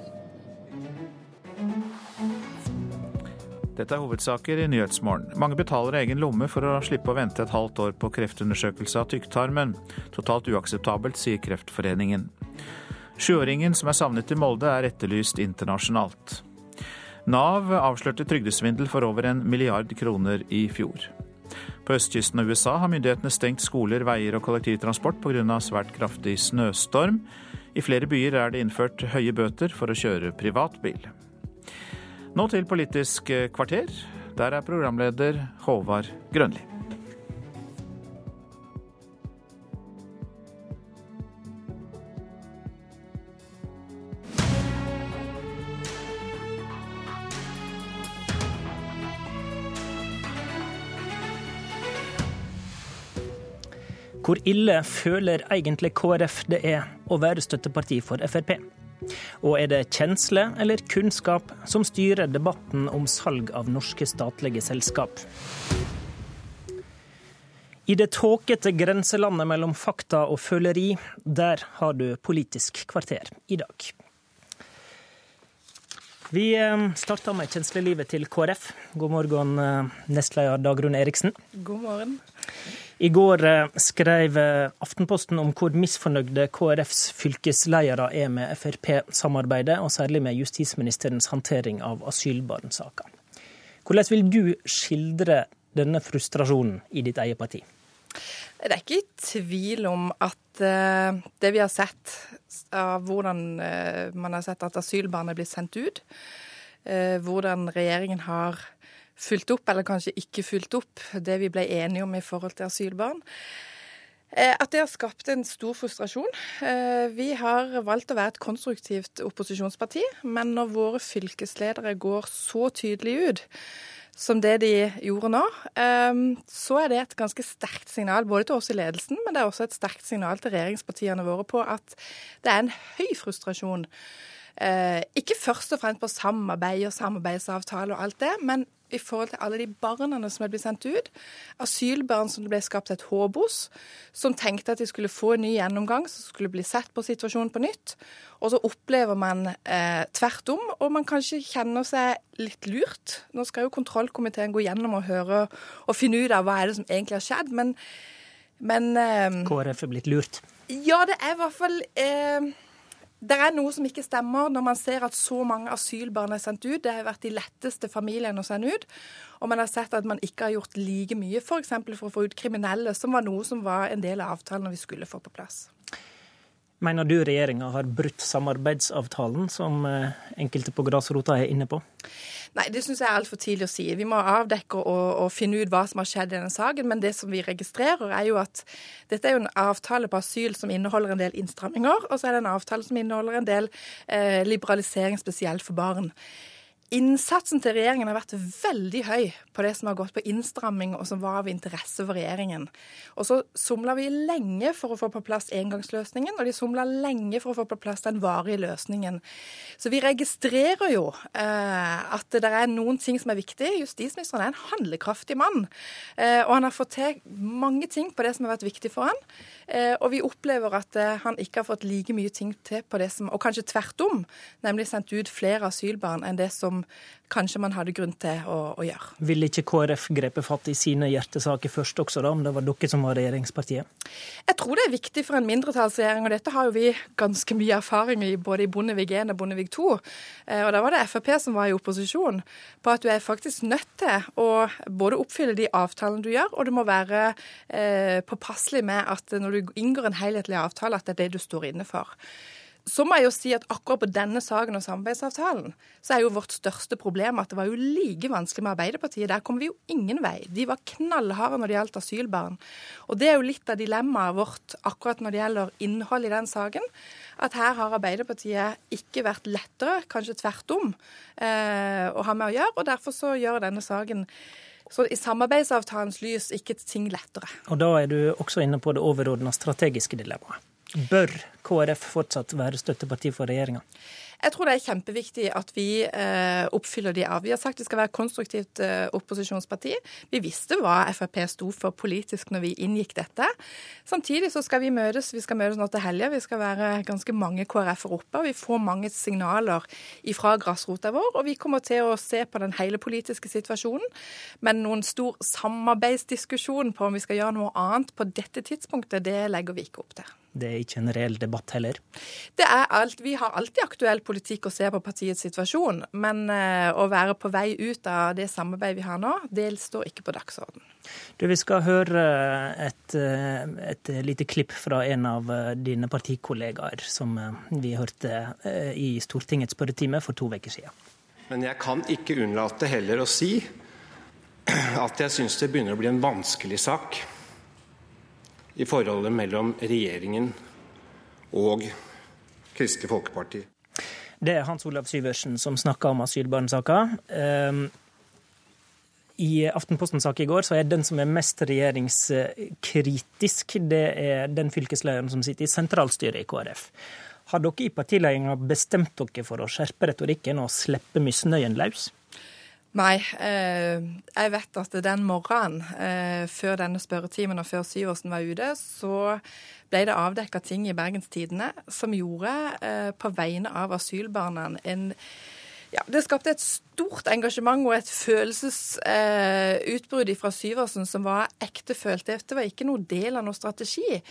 Dette er hovedsaker i Nyhetsmorgen. Mange betaler egen lomme for å slippe å vente et halvt år på kreftundersøkelse av tykktarmen. Totalt uakseptabelt, sier Kreftforeningen. Sjuåringen som er savnet i Molde, er etterlyst internasjonalt. Nav avslørte trygdesvindel for over en milliard kroner i fjor. På østkysten av USA har myndighetene stengt skoler, veier og kollektivtransport pga. svært kraftig snøstorm. I flere byer er det innført høye bøter for å kjøre privatbil. Nå til Politisk kvarter. Der er programleder Håvard Grønli. Hvor ille føler egentlig KrF det er å være støtteparti for Frp? Og er det kjensle eller kunnskap som styrer debatten om salg av norske statlige selskap? I det tåkete grenselandet mellom fakta og føleri, der har du Politisk kvarter i dag. Vi eh, starter med kjenslelivet til KrF. God morgen, eh, nestleder Dagrun Eriksen. God morgen. I går eh, skrev eh, Aftenposten om hvor misfornøyde KrFs fylkesledere er med Frp-samarbeidet, og særlig med justisministerens håndtering av asylbarnsaka. Hvordan vil du skildre denne frustrasjonen i ditt eget parti? Det er ikke tvil om at uh, det vi har sett av hvordan man har sett at asylbarn er blitt sendt ut, hvordan regjeringen har fulgt opp, eller kanskje ikke fulgt opp, det vi ble enige om i forhold til asylbarn. Eh, at det har skapt en stor frustrasjon. Eh, vi har valgt å være et konstruktivt opposisjonsparti, men når våre fylkesledere går så tydelig ut som det de gjorde nå, eh, så er det et ganske sterkt signal både til oss i ledelsen, men det er også et sterkt signal til regjeringspartiene våre på at det er en høy frustrasjon. Ikke først og fremst på samarbeid og samarbeidsavtale og alt det, men i forhold til alle de barna som er blitt sendt ut. Asylbarn som det ble skapt et håp hos, som tenkte at de skulle få en ny gjennomgang, som skulle bli sett på situasjonen på nytt. Og så opplever man eh, tvert om, og man kanskje kjenner seg litt lurt. Nå skal jo kontrollkomiteen gå gjennom og høre og finne ut av hva er det som egentlig har skjedd, men, men eh, KrF er blitt lurt? Ja, det er i hvert fall eh, det er noe som ikke stemmer når man ser at så mange asylbarn er sendt ut. Det har vært de letteste familiene å sende ut. Og man har sett at man ikke har gjort like mye f.eks. For, for å få ut kriminelle, som var noe som var en del av avtalen vi skulle få på plass. Mener du regjeringa har brutt samarbeidsavtalen, som eh, enkelte på grasrota er inne på? Nei, det syns jeg er altfor tidlig å si. Vi må avdekke og, og, finne ut hva som har skjedd i denne saken. Men det som vi registrerer, er jo at dette er jo en avtale på asyl som inneholder en del innstramminger, og så er det en avtale som inneholder en del eh, liberalisering spesielt for barn. Innsatsen til regjeringen har vært veldig høy på det som har gått på innstramming, og som var av interesse for regjeringen. Og så somla vi lenge for å få på plass engangsløsningen, og de somla lenge for å få på plass den varige løsningen. Så vi registrerer jo eh, at det er noen ting som er viktig. Justisministeren er en handlekraftig mann, eh, og han har fått til mange ting på det som har vært viktig for han. Eh, og vi opplever at eh, han ikke har fått like mye ting til på det som Og kanskje tvert om, nemlig sendt ut flere asylbarn enn det som kanskje man hadde grunn til å, å gjøre. Vil ikke KrF grepe fatt i sine hjertesaker først også, da, om det var dere som var regjeringspartiet? Jeg tror det er viktig for en mindretallsregjering, og dette har jo vi ganske mye erfaring i både i Bondevik 1 og Bondevik 2. Eh, og da var det Frp som var i opposisjon, på at du er faktisk nødt til å både oppfylle de avtalene du gjør, og du må være eh, påpasselig med at når du inngår en helhetlig avtale, at det er det du står inne for. Så må jeg jo si at akkurat på denne saken og samarbeidsavtalen, så er jo vårt største problem at det var jo like vanskelig med Arbeiderpartiet. Der kom vi jo ingen vei. De var knallharde når det gjaldt asylbarn. Og det er jo litt av dilemmaet vårt akkurat når det gjelder innhold i den saken. At her har Arbeiderpartiet ikke vært lettere, kanskje tvert om, eh, å ha med å gjøre. Og derfor så gjør denne saken så i samarbeidsavtalens lys ikke ting lettere. Og da er du også inne på det overordna strategiske dilemmaet. Bør KrF fortsatt være støtteparti for regjeringa? Jeg tror det er kjempeviktig at vi eh, oppfyller de av. Vi har sagt vi skal være konstruktivt eh, opposisjonsparti. Vi visste hva Frp sto for politisk når vi inngikk dette. Samtidig så skal vi møtes. Vi skal møtes nå til helga. Vi skal være ganske mange KrF-er oppe. og Vi får mange signaler fra grasrota vår. Og vi kommer til å se på den hele politiske situasjonen. Men noen stor samarbeidsdiskusjon på om vi skal gjøre noe annet på dette tidspunktet, det legger vi ikke opp til. Det er ikke en reell debatt heller? Det er alt. Vi har alltid aktuell politikk og se på partiets situasjon. Men eh, å være på vei ut av det samarbeidet vi har nå, det står ikke på dagsorden. Du, Vi skal høre et, et lite klipp fra en av dine partikollegaer, som vi hørte i Stortingets spørretime for to uker siden. Men jeg kan ikke unnlate heller å si at jeg syns det begynner å bli en vanskelig sak i forholdet mellom regjeringen og Kristelig Folkeparti. Det er Hans Olav Syversen som snakker om asylbarnsaka. Ehm, I Aftenpostens sak i går så er den som er mest regjeringskritisk, det er den fylkeslederen som sitter i sentralstyret i KrF. Har dere i partiledelsen bestemt dere for å skjerpe retorikken og slippe misnøyen løs? Nei. Eh, jeg vet at den morgenen eh, før denne spørretimen og før Syversen var ute, så ble det avdekka ting i Bergens Tidende som gjorde, eh, på vegne av asylbarna, en ja, Det skapte et stort engasjement og et følelsesutbrudd eh, fra Syversen som var ektefølt. Dette var ikke noe del av noen strategi.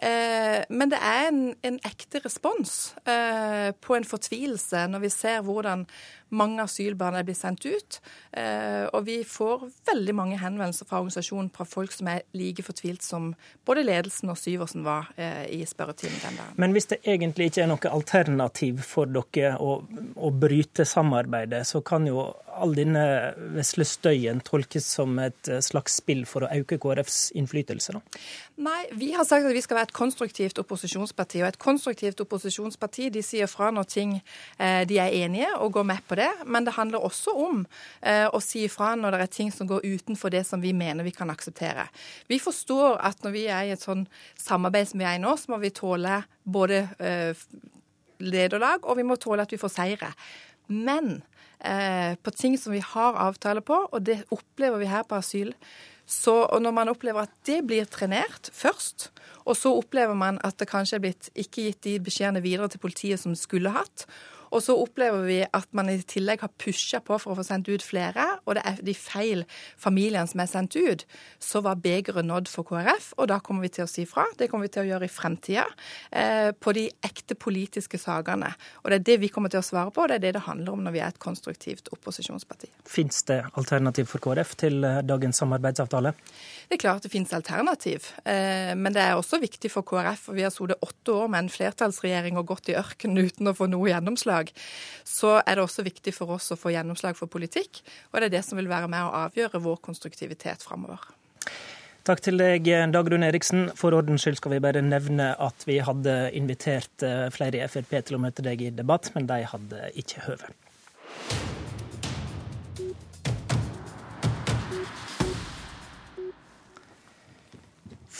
Eh, men det er en, en ekte respons eh, på en fortvilelse når vi ser hvordan mange asylbarn er blitt sendt ut. Eh, og vi får veldig mange henvendelser fra organisasjonen fra folk som er like fortvilt som både ledelsen og Syversen var eh, i spørretimen den dagen. Men hvis det egentlig ikke er noe alternativ for dere å, å bryte samarbeidet, så kan jo all denne vesle støyen tolkes som et eh, slags spill for å øke KrFs innflytelse? Da? Nei, vi har sagt at vi skal være et konstruktivt opposisjonsparti. Og et konstruktivt opposisjonsparti de sier fra når ting eh, de er enige, og går med på det. Men det handler også om eh, å si fra når det er ting som går utenfor det som vi mener vi kan akseptere. Vi forstår at når vi er i et sånn samarbeid som vi er i nå, så må vi tåle både eh, lederlag, og vi må tåle at vi får seire. Men eh, på ting som vi har avtale på, og det opplever vi her på asyl. Så, når man opplever at det blir trenert først, og så opplever man at det kanskje er blitt ikke gitt de beskjedene videre til politiet som skulle hatt, og så opplever vi at man i tillegg har pusha på for å få sendt ut flere, og det er de feil familiene som er sendt ut, så var begeret nådd for KrF, og da kommer vi til å si fra. Det kommer vi til å gjøre i fremtida eh, på de ekte politiske sakene. Og det er det vi kommer til å svare på, og det er det det handler om når vi er et konstruktivt opposisjonsparti. Fins det alternativ for KrF til eh, dagens samarbeidsavtale? Det er klart det finnes alternativ, eh, men det er også viktig for KrF, og vi har sittet åtte år med en flertallsregjering og gått i ørkenen uten å få noe gjennomslag gjennomslag, så er det også viktig for oss å få gjennomslag for politikk. Og det er det som vil være med å avgjøre vår konstruktivitet framover. Takk til deg, Dagrun Eriksen. For ordens skyld skal vi bare nevne at vi hadde invitert eh, flere i Frp til å møte deg i debatt, men de hadde ikke høve.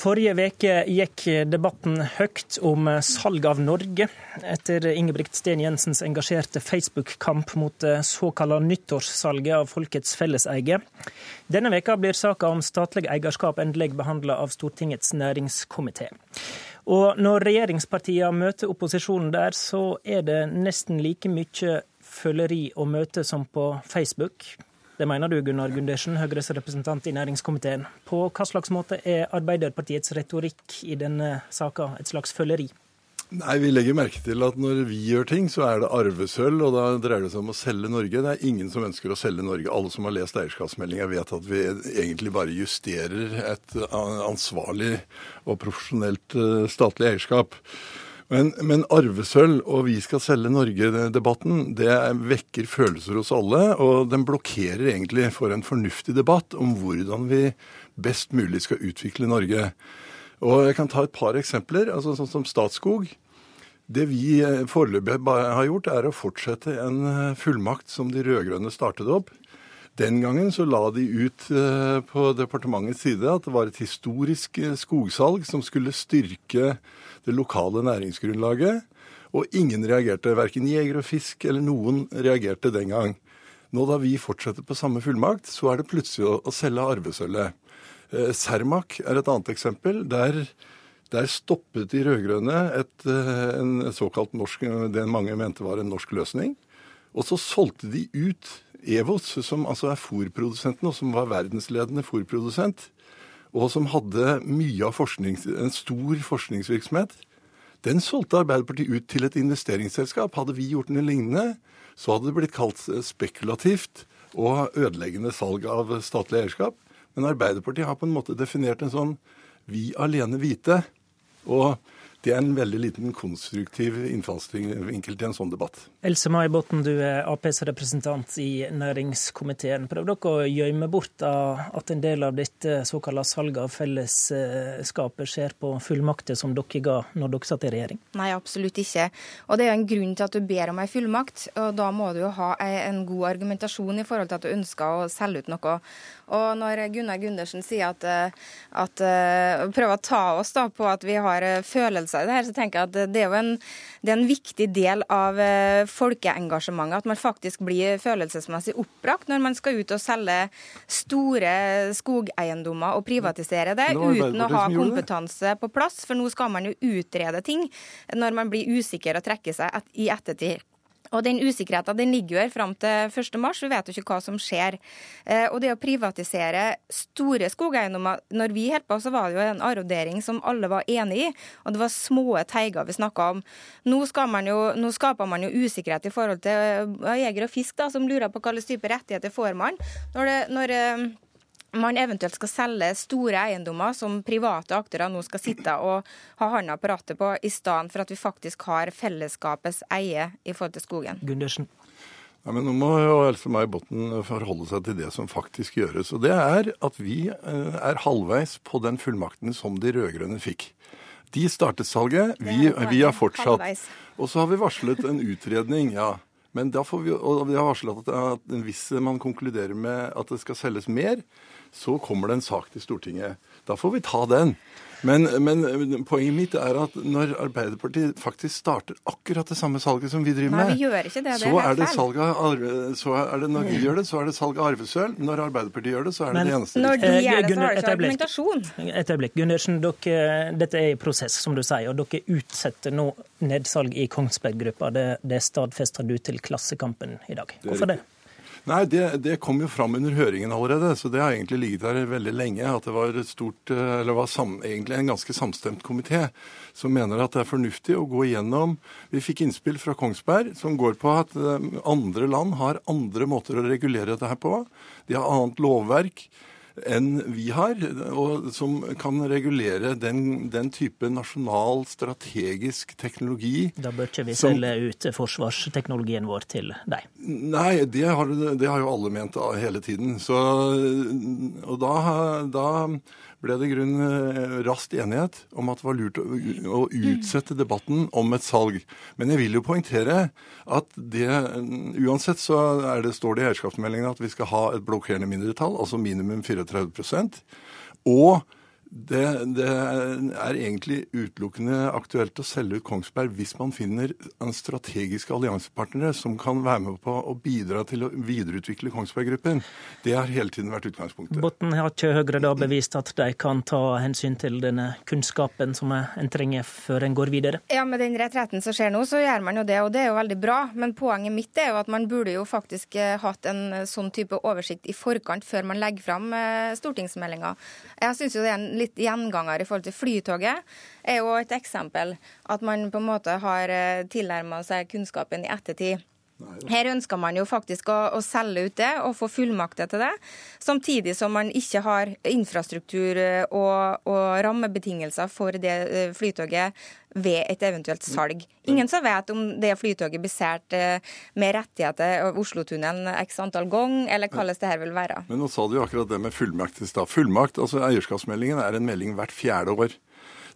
Forrige veke gikk debatten høyt om salg av Norge, etter Ingebrigt Sten Jensens engasjerte Facebook-kamp mot det såkalla nyttårssalget av folkets felleseie. Denne veka blir saka om statlig eierskap endelig behandla av Stortingets næringskomité. Og når regjeringspartiene møter opposisjonen der, så er det nesten like mye føleri å møte som på Facebook. Det mener du, Gunnar Gundersen, Høyres representant i næringskomiteen. På hva slags måte er Arbeiderpartiets retorikk i denne saka et slags føleri? Nei, Vi legger merke til at når vi gjør ting, så er det arvesølv, og da dreier det seg om å selge Norge. Det er ingen som ønsker å selge Norge. Alle som har lest eierskapsmeldinga vet at vi egentlig bare justerer et ansvarlig og profesjonelt eh, statlig eierskap. Men, men arvesølv og vi skal selge Norge-debatten, det vekker følelser hos alle. Og den blokkerer egentlig for en fornuftig debatt om hvordan vi best mulig skal utvikle Norge. Og jeg kan ta et par eksempler. altså Sånn som Statskog. Det vi eh, foreløpig har gjort, er å fortsette en eh, fullmakt som de rød-grønne startet opp. Den gangen så la de ut eh, på departementets side at det var et historisk skogsalg som skulle styrke det lokale næringsgrunnlaget. Og ingen reagerte. Verken jeger og fisk eller noen reagerte den gang. Nå da vi fortsetter på samme fullmakt, så er det plutselig å, å selge arvesølvet. Eh, Cermaq er et annet eksempel. Der, der stoppet de rød-grønne eh, en såkalt norsk, det mange mente var en norsk løsning. Og så solgte de ut Evos, som altså er fòrprodusenten, og som var verdensledende fòrprodusent og som hadde mye av forsknings, en stor forskningsvirksomhet Den solgte Arbeiderpartiet ut til et investeringsselskap. Hadde vi gjort noe lignende, så hadde det blitt kalt spekulativt og ødeleggende salg av statlig eierskap. Men Arbeiderpartiet har på en måte definert en sånn vi alene vite. Og det er en veldig liten konstruktiv innfallsvinkel til en sånn debatt. Else May Botten, du er Aps representant i næringskomiteen. Prøver dere å gjemme bort at en del av dette såkalte salget av fellesskapet skjer på fullmakter som dere ga når dere satt i regjering? Nei, absolutt ikke. Og det er en grunn til at du ber om en fullmakt. og Da må du jo ha en god argumentasjon i forhold til at du ønsker å selge ut noe. Og når Gunnar Gundersen sier at, at prøver å ta oss da på at vi har følelser i det her, så tenker jeg at det er jo en, er en viktig del av eh, folkeengasjementet at man faktisk blir følelsesmessig oppbrakt når man skal ut og selge store skogeiendommer og privatisere det uten å ha kompetanse på plass. For nå skal man jo utrede ting når man blir usikker og trekker seg i ettertid. Og Den usikkerheten den ligger jo her fram til 1.3. Vi vet jo ikke hva som skjer. Eh, og det å privatisere store skogeiendommer Når vi holdt på, så var det jo en arrodering som alle var enig i. Og det var små teiger vi snakka om. Nå, jo, nå, skaper man jo usikkerhet i forhold til uh, jegere og fisk, da, som lurer på hva slags type rettigheter får man. Når, det, når uh, man eventuelt skal selge store eiendommer som private aktører nå skal sitte og ha hånda på rattet på, i stedet for at vi faktisk har fellesskapets eie i forhold til skogen. Gundersen. Ja, men Nå må jo Else May Botten forholde seg til det som faktisk gjøres. Og det er at vi eh, er halvveis på den fullmakten som de rød-grønne fikk. De startet salget, vi, vi har fortsatt. Og så har vi varslet en utredning. ja. Men da får vi, og vi har varslet at, at hvis man konkluderer med at det skal selges mer, så kommer det en sak til Stortinget. Da får vi ta den. Men, men, poenget mitt er at når Arbeiderpartiet faktisk starter akkurat det samme salget som vi driver med, Nei, vi gjør ikke det. Det så, er det salg av så er det når vi gjør det, så er det salg av arvesølv. Når Arbeiderpartiet gjør det, så er det men, det eneste Når de gjør det, så har de ikke argumentasjon. Et øyeblikk. Gundersen, dere, dette er i prosess, som du sier, og dere utsetter nå nedsalg i Kongsberg-gruppa. Det, det stadfester du til Klassekampen i dag. Hvorfor det? Nei, det, det, kom jo fram under høringen allerede, så det har egentlig ligget der veldig lenge. At det var, stort, eller var sam, egentlig en ganske samstemt komité som mener at det er fornuftig å gå igjennom Vi fikk innspill fra Kongsberg som går på at eh, andre land har andre måter å regulere dette her på. De har annet lovverk enn vi har, og som kan regulere den, den type nasjonal strategisk teknologi. Da bør ikke vi selge ut forsvarsteknologien vår til deg? Nei, det har, det har jo alle ment hele tiden. Så, og da, da ble det i grunn eh, raskt enighet om at det var lurt å utsette debatten om et salg. Men jeg vil jo poengtere at det uansett så det, står det i eierskapsmeldingen at vi skal ha et blokkerende mindretall, altså minimum 34% og det, det, er egentlig utelukkende aktuelt å selge ut Kongsberg hvis man finner strategiske alliansepartnere som kan være med på å bidra til å videreutvikle Kongsberg-gruppen. Det har hele tiden vært utgangspunktet. Botten har ikke Høyre da bevist at de kan ta hensyn til denne kunnskapen som en trenger før en går videre? Ja, med den retretten som skjer nå, så gjør man jo det, og det er jo veldig bra. Men poenget mitt er jo at man burde jo faktisk eh, hatt en sånn type oversikt i forkant før man legger fram eh, stortingsmeldinga. Jeg synes jo det er en litt gjenganger i forhold til Flytoget, er jo et eksempel. At man på en måte har eh, tilnærma seg kunnskapen i ettertid. Her ønsker man jo faktisk å, å, selge ut det og få fullmakter til det, samtidig som man ikke har infrastruktur eh, og, og rammebetingelser for det eh, flytoget ved et eventuelt salg. Ingen som vet om det flytoget blir sært med rettigheter av Oslotunnelen x antall ganger, eller hvordan det her vil være. Men nå sa du jo akkurat det med fullmakt i stad. Fullmakt, altså Eierskapsmeldingen er en melding hvert fjerde år.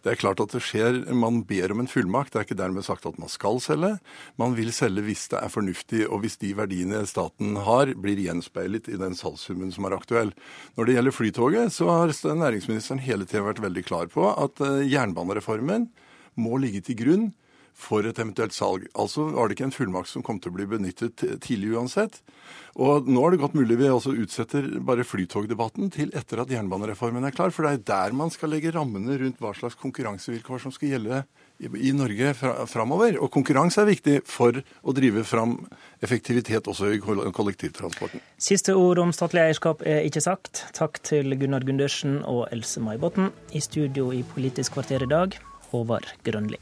Det er klart at det skjer, Man ber om en fullmakt. Det er ikke dermed sagt at man skal selge. Man vil selge hvis det er fornuftig, og hvis de verdiene staten har, blir gjenspeilet i den salgssummen som er aktuell. Når det gjelder Flytoget, så har næringsministeren hele tiden vært veldig klar på at eh, jernbanereformen må ligge til grunn for et eventuelt salg. Altså var det ikke en fullmakt som kom til å bli benyttet tidlig uansett. Og nå er det godt mulig vi også utsetter bare flytogdebatten til etter at jernbanereformen er klar. For det er der man skal legge rammene rundt hva slags konkurransevilkår som skal gjelde i Norge framover. Og konkurranse er viktig for å drive fram effektivitet også i kollektivtransporten. Siste ord om statlig eierskap er ikke sagt. Takk til Gunnar Gundersen og Else May Botten. I studio i Politisk kvarter i dag, Håvard Grønli.